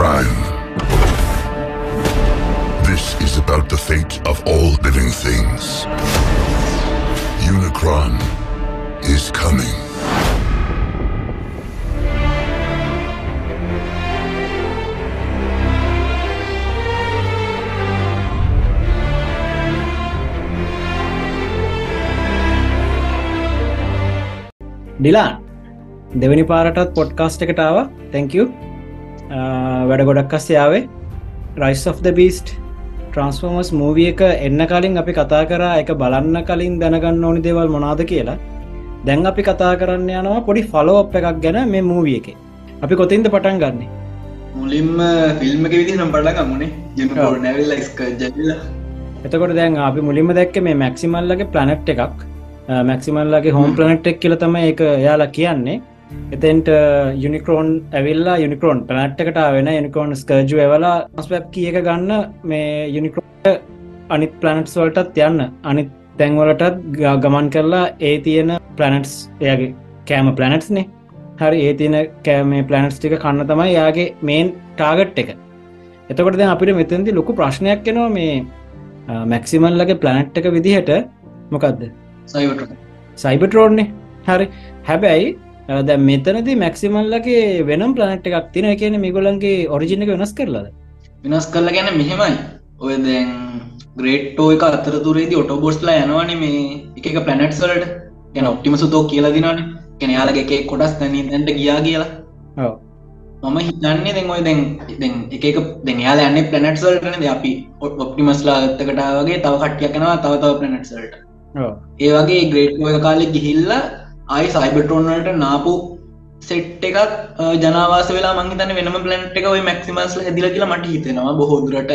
Prime. This is about the fate of all living things. Unicron is coming. Dilan දෙවැනි පාරටත් podcast එකටාව thank you වැඩ ගොඩක් අස්යාවේ rise of the beast transformers මූවිය එක එන්න කලින් අපි කතා කරා එක බලන්න කලින් දැනගන්න ඕනි දෙවල් මොනාද කියලා. දැන් අපි කතා කරන්න යනවා පොඩි ෆලෝප් එකක් ගැන මේ මූවිය එක. අපි කොතින්ද පටන් ගන්නේ? මුලින්ම ෆිල්ම් එක විදි නම් පට ගමුණේ නැවිල්ල එතකොට දැන් අපි මුලින්ම දැක්ක මේ මැක්සිමල්ලගේ ප්ලනට් එකක්. මැක්සිමල්ලගේ හෝම් ප්ලනට් එක් කියල තම එක යාලා කියන්නේ එතෙන්ට යුනිකරෝන් ඇවිල්ලා යුනිකරෝන් පලට්කට වෙන යුනිකෝන් ස්කර්ජු ඇවලා ස්පැප් කියක ගන්න මේ යුනිකරෝට අනිත් ප්ලනට්ස් වලටත් යන්න. අනිත් තැන්වලටත් ගමන් කරලා ඒ තියෙන ප්ලනට්ස් එයාගේ කෑම ප්ලනට්ස්නේ හරි ඒ තියන කෑමේ ප්ලනට්ස් ටික කන්න තමයි යාගේ මේන් ටාගට් එක. එතකොට දැන් අපිට මෙතැදි ලොකු ප්‍රශ්නයක් කෙනවා මේ මැක්සිමල්ලගේ ප්ලනට් එක විදිහට. මොකක්ද සයිබටරෝඩ්නේ හරි. හැබැයි දැ මෙතනති මැක්සිමල්ලගේ වෙනම් ප්ලනට් එකක් තින කියන මිගොලන්ගේ ඔරිජිනක වෙනස් කරලාද? වෙනස් කරලා ගැන මෙහෙමයි. ඔය දැන් ග්‍රේට්ටෝ එක අතරතුරේදී ඔටෝබෝස්ලා යනවාන මේ එක පලනට් සලට ගැන ඔප්ටිමසුතෝ කියලා දිනන කෙන යාලගේ එක කොටස් තැනී තැන්ට ගියා කියලා. මම හිතන්නේ දැන් ඔය දැන් දැන් එක දැන් යාල යන්නේ පලනට් සල්ටන අපි ඔප්ටිමස්ලා ගත්තකටාවගේ තව කට්ටිය කෙනවා තව තව පලනට් සල්ට ඒ වගේ ග්‍රේට් ඔය කාලෙ ගිහිල්ලා අයි සයිබටරෝන්වලට නාපු සෙට් එකක් ජනවාස වෙලා මංහිතන වෙනම පලන්ට් එක ඔයි මැක්සිමස්ල හැදිල කියලා මට හිතෙනවා බොහෝදුරට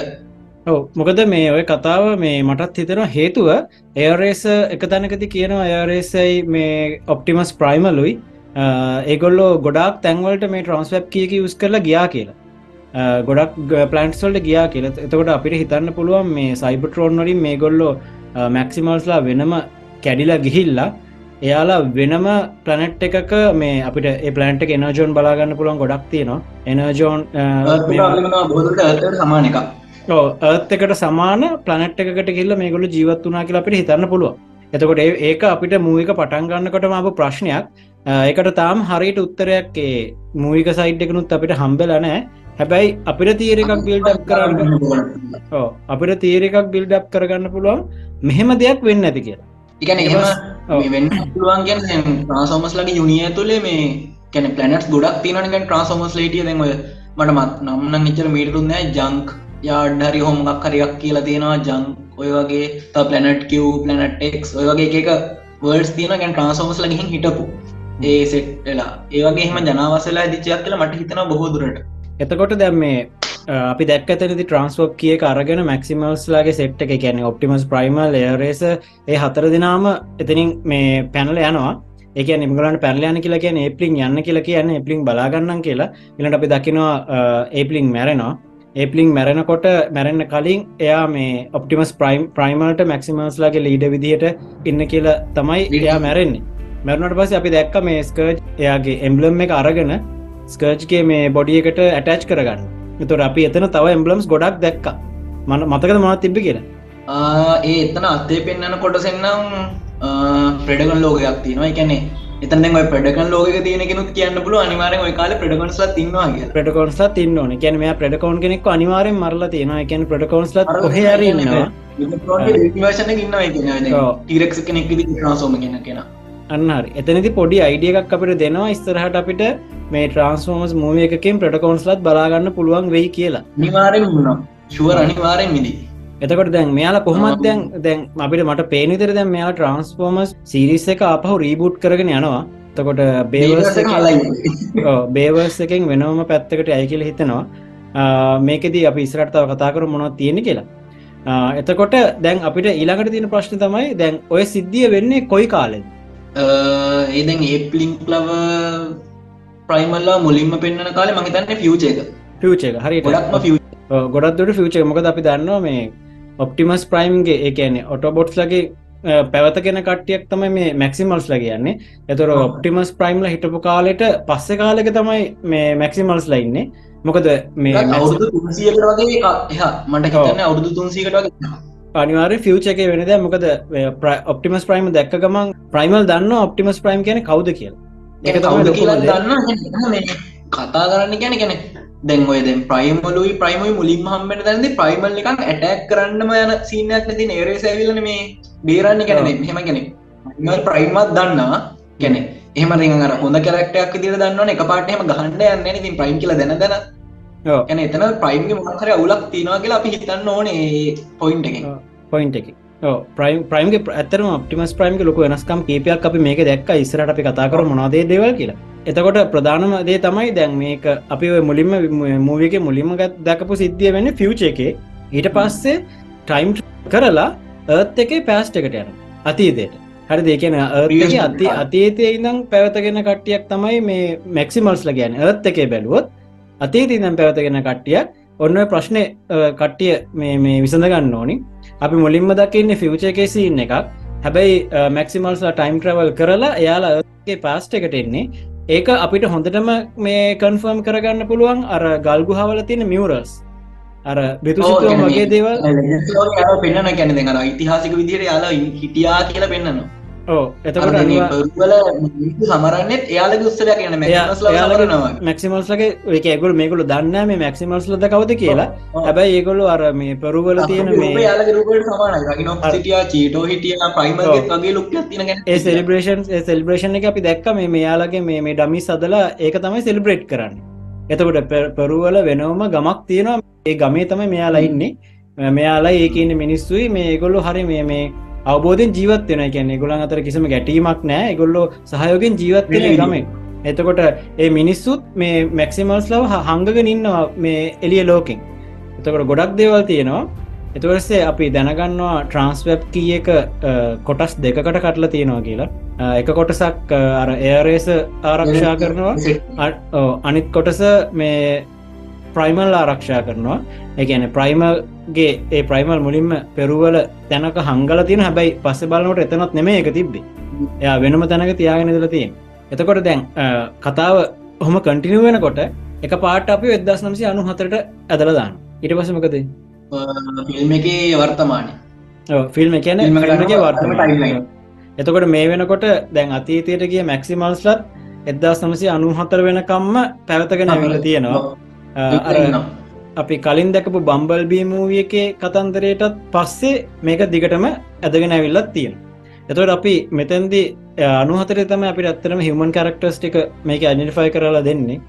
මොකද මේ ඔය කතාව මේ මටත් හිතෙනවා හේතුව ඒරේස එක තැනකති කියනවා අයරේසයි මේ ඔප්ටිමස් ප්‍රයිමලුයි ඒගොල්ලෝ ගොඩක් තැන්වලට මේ ට්‍රන්ස්වැප් කියක යුස් කරලා ගියා කියලා. ගොඩක් පලන්ට්ස්වල්ට ගියා කියල. එතකොට අපිට හිතන්න පුළුවන් මේ සයිබටරෝන් වලින් මේ ගොල්ලෝ මැක්සිමල්ස්ලා වෙනම කැඩිලා ගිහිල්ලා එයාලා වෙනම පලනට් එකක මේ අපිට පලන්ට එනජෝන් බලාගන්න පුළුවන් ගොඩක් තියෙනවා. එනජෝන් සමාන එක ඒත් එකට සමාන පලනට් එකට කියල්ල මේ ගොලු ජීවත් වනා කියලා අපිට හිතන්න පුළුවන්. එතකොට ඒක අපිට මූවික පටන්ගන්නකොට මාප ප්‍රශ්නයක්. ඒකට තාම් හරියට උත්තරයක් මූවික සයිට් එකනුත් අපිට හම්බෙලනෑ හැබැයි අපිට තීර එකක් බිල්ඩක් කරන්න අපිට තීර එකක් බිල්ඩක් කරගන්න පුළුවන්. මෙහෙම දෙයක් වෙන්න ඇති කියලා ඉගැන එහෙම වෙන්න පුළුවන් ගැන ට්‍රන්සෝමස්ලගේ යුනිය තුළේ මේ කැන පලනට් ගොඩක් තිනක ට්‍රන්සෝමස් ලේටිය දැන්ව මට මත් නම්න නිචර මීටරුන්න ජංක් යාඩ්හරි හෝමක් හරියක් කියලා තියෙනවා. ජංක් ඔය වගේ ත පලනට් කිව් පලනට් එක් ඔය වගේ එක වර්ස් තියන ගැන් ට්‍රන්සෝමස් ලගින් හිටපු. ඒ සෙට්ලා ඒවගේ එහම ජනවාසලා දිචයක් කියලා මට හිතන බොහෝදුරට එතකොට දැම් මේ අපි දැක් ඇතනති ට්‍රන්ස්ෝප් කිය අරගෙන මැක්සිමල්ස්ලාගේ සෙට් එක කියන ඔප්ටිමස් ප්‍රයිමල් ඒරේස ඒ හතර දිනාම එතනින් මේ පැනල යනවා. ඒක නිමගලට පැරලයන කියලා කියන ඒපලිින් යන්න කියලා කියන්න එපලිින් බලාගන්න කියලා. ඉලට අපි දකිනවා ඒපලිින් මැරෙනවා. ඒපලිින් මැරෙනකොට මැරෙන්න්න කලින් එයා මේ ඔප්ටිමස් ප්‍රයිම් ප්‍රයිමල්ට මැක්සිමස්ලාගේ ලීඩ විදිහට ඉන්න කියලා තමයි එයා මැරෙන්නේ. මැරුණට පස අපි දැක්ක මේ ස්කර්ජ් එයාගේ එම්බලම් එක අරගෙන ස්කර්ජ්ගේ මේ බොඩිය එකට ඇටච් කරගන්න එතුර අපි එතන තව එම්බලම්ස් ගොඩක් දැක්ක. මන මතකද මත් තිබ්බ කියලා? ඒ එතන අත්තේ පෙන්න්නන කොටසෙන්නම් ප්‍රඩගන් ලෝකයක් තියෙනවා. එකැනේ එතන ඔය ප්‍රඩකන් ලෝක තියනෙකුත් කියන්න පුල අනිවාරෙන් ඔය කාල ප්‍රඩකොන්ස්ල තින්නවා ප්‍රඩකොන්ස් තින්න ඕන. කැන මේ ප්‍රඩකෝන් කෙනෙක් අනිවාරෙන් මරලා තියෙනවා. එකැන ප්‍රඩකොන්ස්ල හරන්නවා වර්ෂන ඉන්න ටීරෙක් කෙනෙක් ්‍රසෝම කියෙන කියෙන අන්නහරි එතනති පොඩි අයිඩිය එකක් අපිට දෙනවා ඉස්තරහට අපිට මේ ට්‍රන්ස්ෆෝමස් මූව එකකින් ප්‍රටකෝන්ස්ලත් බලාගන්න පුළුවන් වෙයි කියලා. නිවාරෙන් වුණා. ශුවර අනිවාරෙන් මිදි. එතකොට දැන් මෙයාලා කොහොමත් දැන් දැන් අපිට මට පේනිතර දැන් මෙයා ට්‍රන්ස්ෆෝමස් සිරිස් එක අපහු රීබුට් කරගෙන යනවා. තකොට බේවර්ස් බේවර්ස් එකෙන් වෙනවම පැත්තකට ඇයි කියල හිතනවා. මේකෙදී අපි ඉස්රටතාව කතා කර මොනොත් තියෙන කියලා. එතකොට දැන් අපිට ඊළඟට තියෙන ප්‍රශ්න තමයි දැන් ඔය සිද්ධිය වෙන්නේ කොයි කාලෙද ඒදැන් ඒපලිංක් ලව ප්‍රයිමල්ලා මුලින්ම පෙන්න්න කාල මහිතන්න ෆියචේක ෆියචේක හරි ගොඩක්ම ගොඩක්දට ෆියචේ මොකද අපි දන්නවා මේ ඔප්ටිමස් ප්‍රයිම්ගේ ඒකන ඔටෝබොට්ස් ලගේ පැවත කෙන කටියක් තමයි මේ මැක්සිමල්ස් ලගේයන්නේ එතුර ඔප්ටිමස් ප්‍රයිම්ල හිටපු කාලෙට පස්සෙ කාලෙක තමයි මේ මැක්සිමල්ස් ලයින්නේ මොකද මේ අවුරුදු තුන්සියකට වගේ එහ මට හිතන්න අවුරුදු තුන්සිකට වගේ අනිවාර ෆියච එක වෙනද මොකද? ඔප්ටිමස් ප්‍රයිම දැක්ක ගමන් ප්‍රයිමල් දන්න ඔප්ටිමස් ප්‍රයිම් කියන කවුද කියල. එක දන්න කතා කරන්න ගැන ගැන දැන් ඔය දැන් ප්‍රයිමලුයි ප්‍රයිමයි මුලින් හම්බට දැන්ද ප්‍රයිමල් එකක් ඇටැක් කරන්නම යන සීනයක් නැති නේරේ සැවිලන මේ බේරන්න ගැන හෙම ගැන ප්‍රයිමත් දන්නවා ගැන එහම රිහර හොඳ කරක්ටයක් දිර දන්න එක පාටම ගහන්ඩ යන්න ඉතින් ප්‍රයිම් කියල දැන දැන. ගැන එතන ප්‍රයිම්ගේ මොහර අවුලක් තිනවා කියලා අපි හිතන්න ඕනේ පොයින්් එක පොයින්් එක. ප්‍රයිම් ප්‍රයිම්ගේ ඇතරම ඔපටිමස් ප්‍රයිම්ක ලොක වෙනස්කම් කීපයක් අපි මේක දැක්ක. ඉස්සරට අපි කතා කර මොනාදේ දෙවල් කියලා. එතකොට ප්‍රධානම දේ තමයි දැන් මේක අපි මුලින්ම මූවික මුලින්ම දැකපු සිද්ධිය වෙන්න ෆියච එක. ඊට පස්සේ ටයිම් කරලා ඒත් එකේ පෑස්ට එකට යන අතීතයට. හරි දෙකන අති අතීතය ඉඳම් පැවතගෙන කට්ටියක් තමයි මේ මැක්සිමල්ස්ල ගැන ඒත් එකේ බැලුවොත් අතීත ඉඳම් පැවතගෙන කට්ටිය ඔන්න ප්‍රශ්නය කට්ටිය මේ විසඳ ගන්න ඕනි අපි මුලින්ම දකින්න ෆිවච එකසි ඉන්න එකක්. හැබැයි මැක්සිමල්ස්ලා ටයිම් ට්‍රවල් කරලා එයාලාගේ පාස්ට එකට එන්නේ. ඒක අපිට හොඳටම මේ කන්ෆර්ම් කරගන්න පුළුවන් අර ගල්ගු හවල තියෙන මියවරස් අර බිතුසිතුව මගේ දේවල්. පෙන්න්න කැනෙ අර ඉතිහාසික විදිර යාලා හිටියා කියලා පෙන්න්නනවා ඕ එතකොට වල සමරන්නෙත් එයාලගේ උත්සරයක් කියන මැක්සිමල්ස්ලගේ එක ඇගුල් මේකුළු දන්න මේ මැක්සිමල්ස්ලද කවද කියලා. හැබැයි ඒගොල්ලු අර මේ පරුවල තියෙන යාලගේ චීටෝ හිටිය ප්‍රයිම වගේ ලුක් ඒ සෙලිබ්‍රේෂන් සෙල්බ්‍රේෂන් එක අපි දැක්ක මේ මෙයාලගේ මේ මේ ඩමි සදලා ඒක තමයි සෙලිබ්‍රේට් කරන්න. එතකොට පරුවල වෙනවම ගමක් තියෙනවා. ඒ ගමේ තමයි මෙයාලා ඉන්නේ. මෙයාලා ඒකන්න මිනිස්සුයි. මේ ගොල්ලු හරි මේ මේ අවබෝධෙන් ජීවත් වෙන කියන්නේ ගොලන් අතර කිසිම ගැටීමක් නෑ ගොල්ලො සහයෝගෙන් ජීවත් වෙන ගමෙන් එතකොට ඒ මිනිස්සුත් මේ මැක්සිමල්ස් ලව හංගගෙන ඉන්නවා මේ එලිය ලෝකින්. එතකොට ගොඩක් දේවල් තියෙනවා. එතුවරසේ අපි දැනගන්නවා ට්‍රන්ස්වැබ් කිය එක කොටස් දෙකට කටලා තියෙනවා කියලා. එක කොටසක් අර එයරේස ආරක්ෂා කරනවා. අනිත් කොටස මේ ප්‍රයිමල් ආරක්ෂා කරනවා. එකන ප්‍රයිමගේ ඒ ප්‍රයිමල් මුලින්ම පෙරුවල තැනක හංගල තියන හැබැයි පස්ස බලනට එතනත් නෙම එක තිබ්බේ. එයා වෙනම තැනක තියාගෙන දල තියෙන් එතකොට දැන් කතාව හොම කටිනිුව වෙනකොට එක පාට අපි වෙදස් නම්සි අනු හතරට ඇදලදාන්න ඉට පසමකද ෆිල්ම් එක වර්තමානය. ෆිල්ම් කියන වර්තම එතකොට මේ වෙනකොට දැන් අතීතයට කිය මැක්සිමල්ස්ලත් එදදා සමසි අනු හතර වෙනකම්ම පැවතගෙන ඇවිල තියෙනවා අපි කලින් දැකපු බම්බල් බීමූවිය එකේ කතන්දරයටත් පස්සේ මේක දිගටම ඇදගෙන ඇවිල්ලත් තියෙන එතවට අපි මෙතැන්දි අනුහතර තම අපි අත්තරම හිමන් කරක්ටර්ස් ටික මේක අනිිෆයි කරලා දෙන්නේ.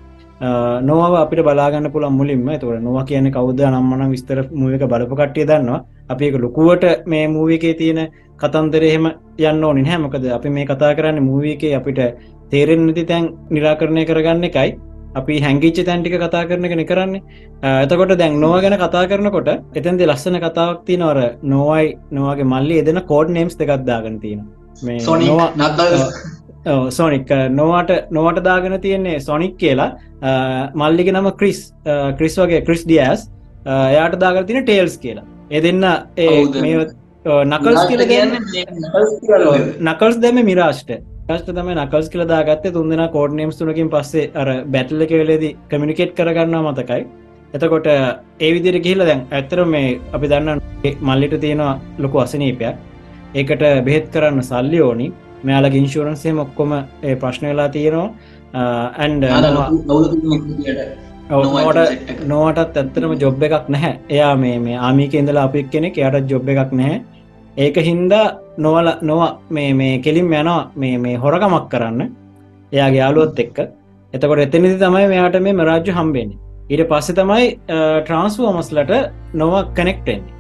නොව අපිට බලාගන්න පුළන් මුලින්ම. තුර නොව කියන කවද? නම්මන විස්තර මුවක බලප කට්ටිය දන්නවා. අපි එක ලොකුවට මේ මූවිකේ තියෙන කතන්දරහෙම යන්න ඕනි හැමකද අපි මේ කතා කරන්න මූවිකේ අපිට තේරෙන් නැති තැන් නිරාකරණය කරගන්න එකයි අපි හැංගිච්ච තැන්ටික කතා කරන කෙන කරන්නේ. එතකොට දැන් නොව ගැන කතා කරනකොට එතන්දි ලස්සන කතාවක් තිය නොර නොවයි නොවගේ මල්ලි එදෙන කෝඩ් නේම්ස් දෙකක්දාගන තියෙන මේ සෝනික් නොවට නොවට දාගෙන තියෙන්නේ සොනික් කියලා. මල්ලික නම ක්‍රිස් ක්‍රිස් වගේ ක්‍රිස් ඩියස් එයාට දාගර තින ටේල්ස් කියලා. එ දෙන්න ඒ නකල්ස් කියල නකල්ස් දැම මිරාෂ්ට ට තම නකල්ස් කියල දාගත්තේ තුන්දෙන කෝඩ් නම්ස් තුනකින් පස්සේ අර බැටල්ල එක වෙලේදී කමිනිකේට් කරගන්නවා මතකයි. එතකොට ඒ විදිර කියල දැන් ඇත්තර මේ අපි දන්න මල්ලිට තියෙනවා ලොකු අසනීපයක්. ඒකට බෙහෙත් කරන්න සල්ලි ඕනි. මෙයාල ඉන්ශූරන්සේ මොක්කොම ඒ ප්‍රශ්න වෙලා තියෙනවා. ඇන්ඩ නොවටත් ඇත්තරම ජොබ් එකක්. නැහැ. එයා මේ මේ ආමික ඉඳලා අපික් කෙනෙක් එයට ජොබ් එකක් නැහැ. ඒක හින්දා නොවල නොව මේ මේ කෙලින් යනවා මේ මේ හොරකමක් කරන්න. එයාගේ යාලුවොත් එක්ක. එතකොට එතනිදි තමයි මෙයාට මේ මරාජ්‍ය හම්බෙන්නේ. ඊට පස්සෙ තමයි ට්‍රන්ස්ෆෝමස්ලට නොව කනෙක්ටෙන්නේ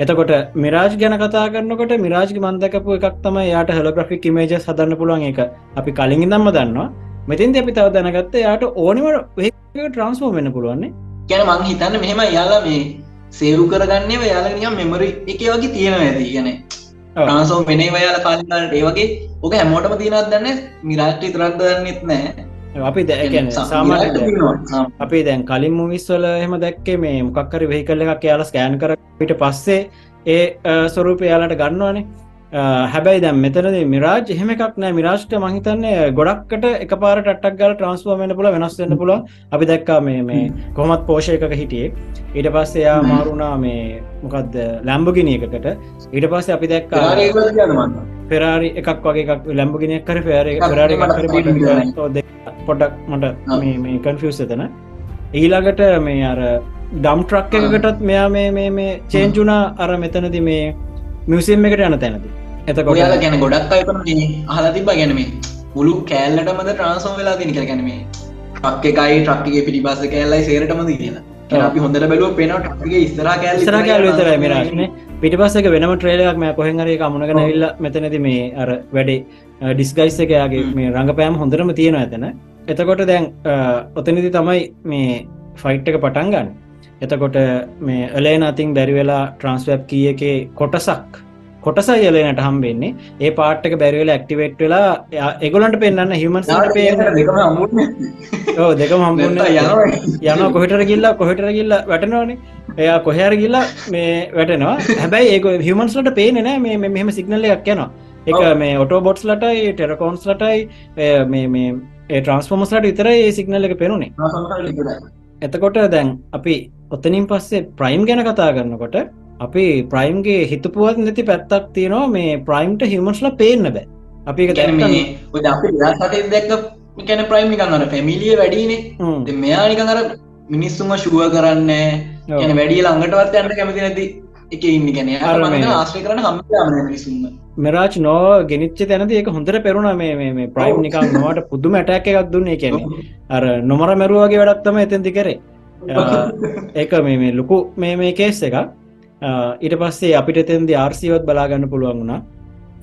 එතකොට මිරාජ් ගැන කතා කරනකොට මිරාජ් මන්දකපු එකක් තම යාට හල ග්‍රික් මේජ සදන්න පුළුවන් එක අපි කලින් දම්ම දන්නවා. මෙතින්ද අපි තව දැනගත්ත යාට ඕනිවට ට්‍රන්ස්ෆෝර්ම් වෙන්න පුළුවන්නේ ගැන මං හිතන්න මෙහෙම යාලා මේ සේරු කරගන්නේ යාලනිකම් මෙමරි එක වගේ තියෙන ඇති. ගැන ප්‍රාන්සෝ මෙනේ වයාල කාලිකාලට ඒ වගේ ඕක හැමෝටම තියනත් දන්න? මිරාට්ටි තරත් දන්නෙත් නෑ. අපි දැ සාමාන අපි දැන් කලින් මුවිස්වල එහම දැක්කේ මේ මොකක්කර වෙහිකල්ල එකක් යාල ස්කෑන් කර පිට පස්සේ ඒ ස්වරූප යාලට ගන්නවානේ හැබැයි දැම් මෙතනද මිරාජ් එහෙම එකක් නෑ. මිරාශ්ට මහිතන්නේ ගොඩක්කට එක පාර ටක් ගල ට්‍රන්ස්ෆෝර්මෙන්ට පුල වෙනස්වෙන්න පුල අපි දැක්කා මේ මේ කොමත් පෝෂයක හිටියේ. ඊට පස්සේ එයා මාරුණා මේ මොකක්ද ලැම්බගිනියකට ඊට පස්සේ අපි දැක්කා පෙරාරි එකක් වගේ එකක් ලැම්බගෙනයක් කර පෙර පෙරාරි පොඩක් මට මේ කන්ෆියස් එතන ඊළඟට මේ අර ඩම් ට්‍රක් එකකටත් මෙයා මේ චේන්ජුනා අර මෙතනති මේ මියසිම් එකට යන තැනති එතකොට යාල ගැන ගොඩක් අයකන හල තිබ ගැනීම මුළු කෑල්ලටමද ට්‍රන්සෝම් වෙලා තිනි කර ගැනීම ටක් එකයි ටක්ගේ පිටිබස කෑල්ලයි සේරටමද කියලා. අපි හොඳට බැලුව පෙන ටක්ගේ ස්තර කෑල් ස්තර කෑල් විතර මිරශ්න පිටිපස්සක වෙනම ට්‍රේලයක් මෑ කොහෙහරේ අමුණගෙන ඉල්ල මෙතනති මේ අර වැඩේ ඩිස්ගයිස් එකයාගේ මේ රඟපෑම් හොඳරම තියෙන ඇතන එතකොට දැන් ඔතනිදි තමයි මේ ෆයිට් එක පටන් ගන්න. එතකොට මේ එලේ නතින් බැරිවෙලා ට්‍රන්ස්වැබ් කිය එක කොටසක් කොටසයි එලනට හම්බෙන්නේ. ඒ පාට්ක බැරිවෙල ඇක්ටිවේට් වෙලා එගොලන්ට පෙන්න්න හිමන් පේ දෙක හම්බුන්න යන කොහටර ගිල්ලා කොහටර ගිල්ල වැටනවානේ? එයා කොහර ගිල්ලා මේ වැටනවා. හැබැයි ඒ හිමන්ස්ලට පේන නෑ මේ මෙහම සිගනල්ලයක් යනවා. එක මේ ඔටෝ බොට්ස් ලටයි ටෙරකෝන්ස් ලටයි මේ ට්‍රන්ස්ෆෝමස්ලට විතර ඒ සිගනල්ල එක පෙනුනේ. එතකොට දැන් අපි ඔත්තනින් පස්සේ ප්‍රයිම් ගැන කතා කරන්නකොට අපි ප්‍රයිම්ගේ හිතපුුවත් නැති පැත්තක් තියෙනවා මේ ප්‍රයිම්ට හිමස්ල පේන්න බෑ. අපි කැන ප්‍රයිම් නිකන්නට පැමිලිය වැඩීනේ මෙයානික අර මිනිස්සුම ශුව කරන්න ගැන වැඩිය ළඟටවත් යන්න කැමති නැති එක ඉන්න. ගැන ආශ්‍රය කරන හම මිනිසුම මෙරාච් නෝ ගෙනනිච්ච තැනද ඒක හොඳට පෙරුණ මේ ප්‍රයිම් නිකක් නොවට පුදුම ඇටැක් එකක් දුන්නේ කැන අර නොමර මැරුවගේ වැඩක්තම එතැති කරේ. ඒක මේ ලොකු මේ මේ කේස් එකක් ඊට පස්සේ අපිට තෙන්ද ආර්සිවත් බලාගන්න පුළුවන් වුණා.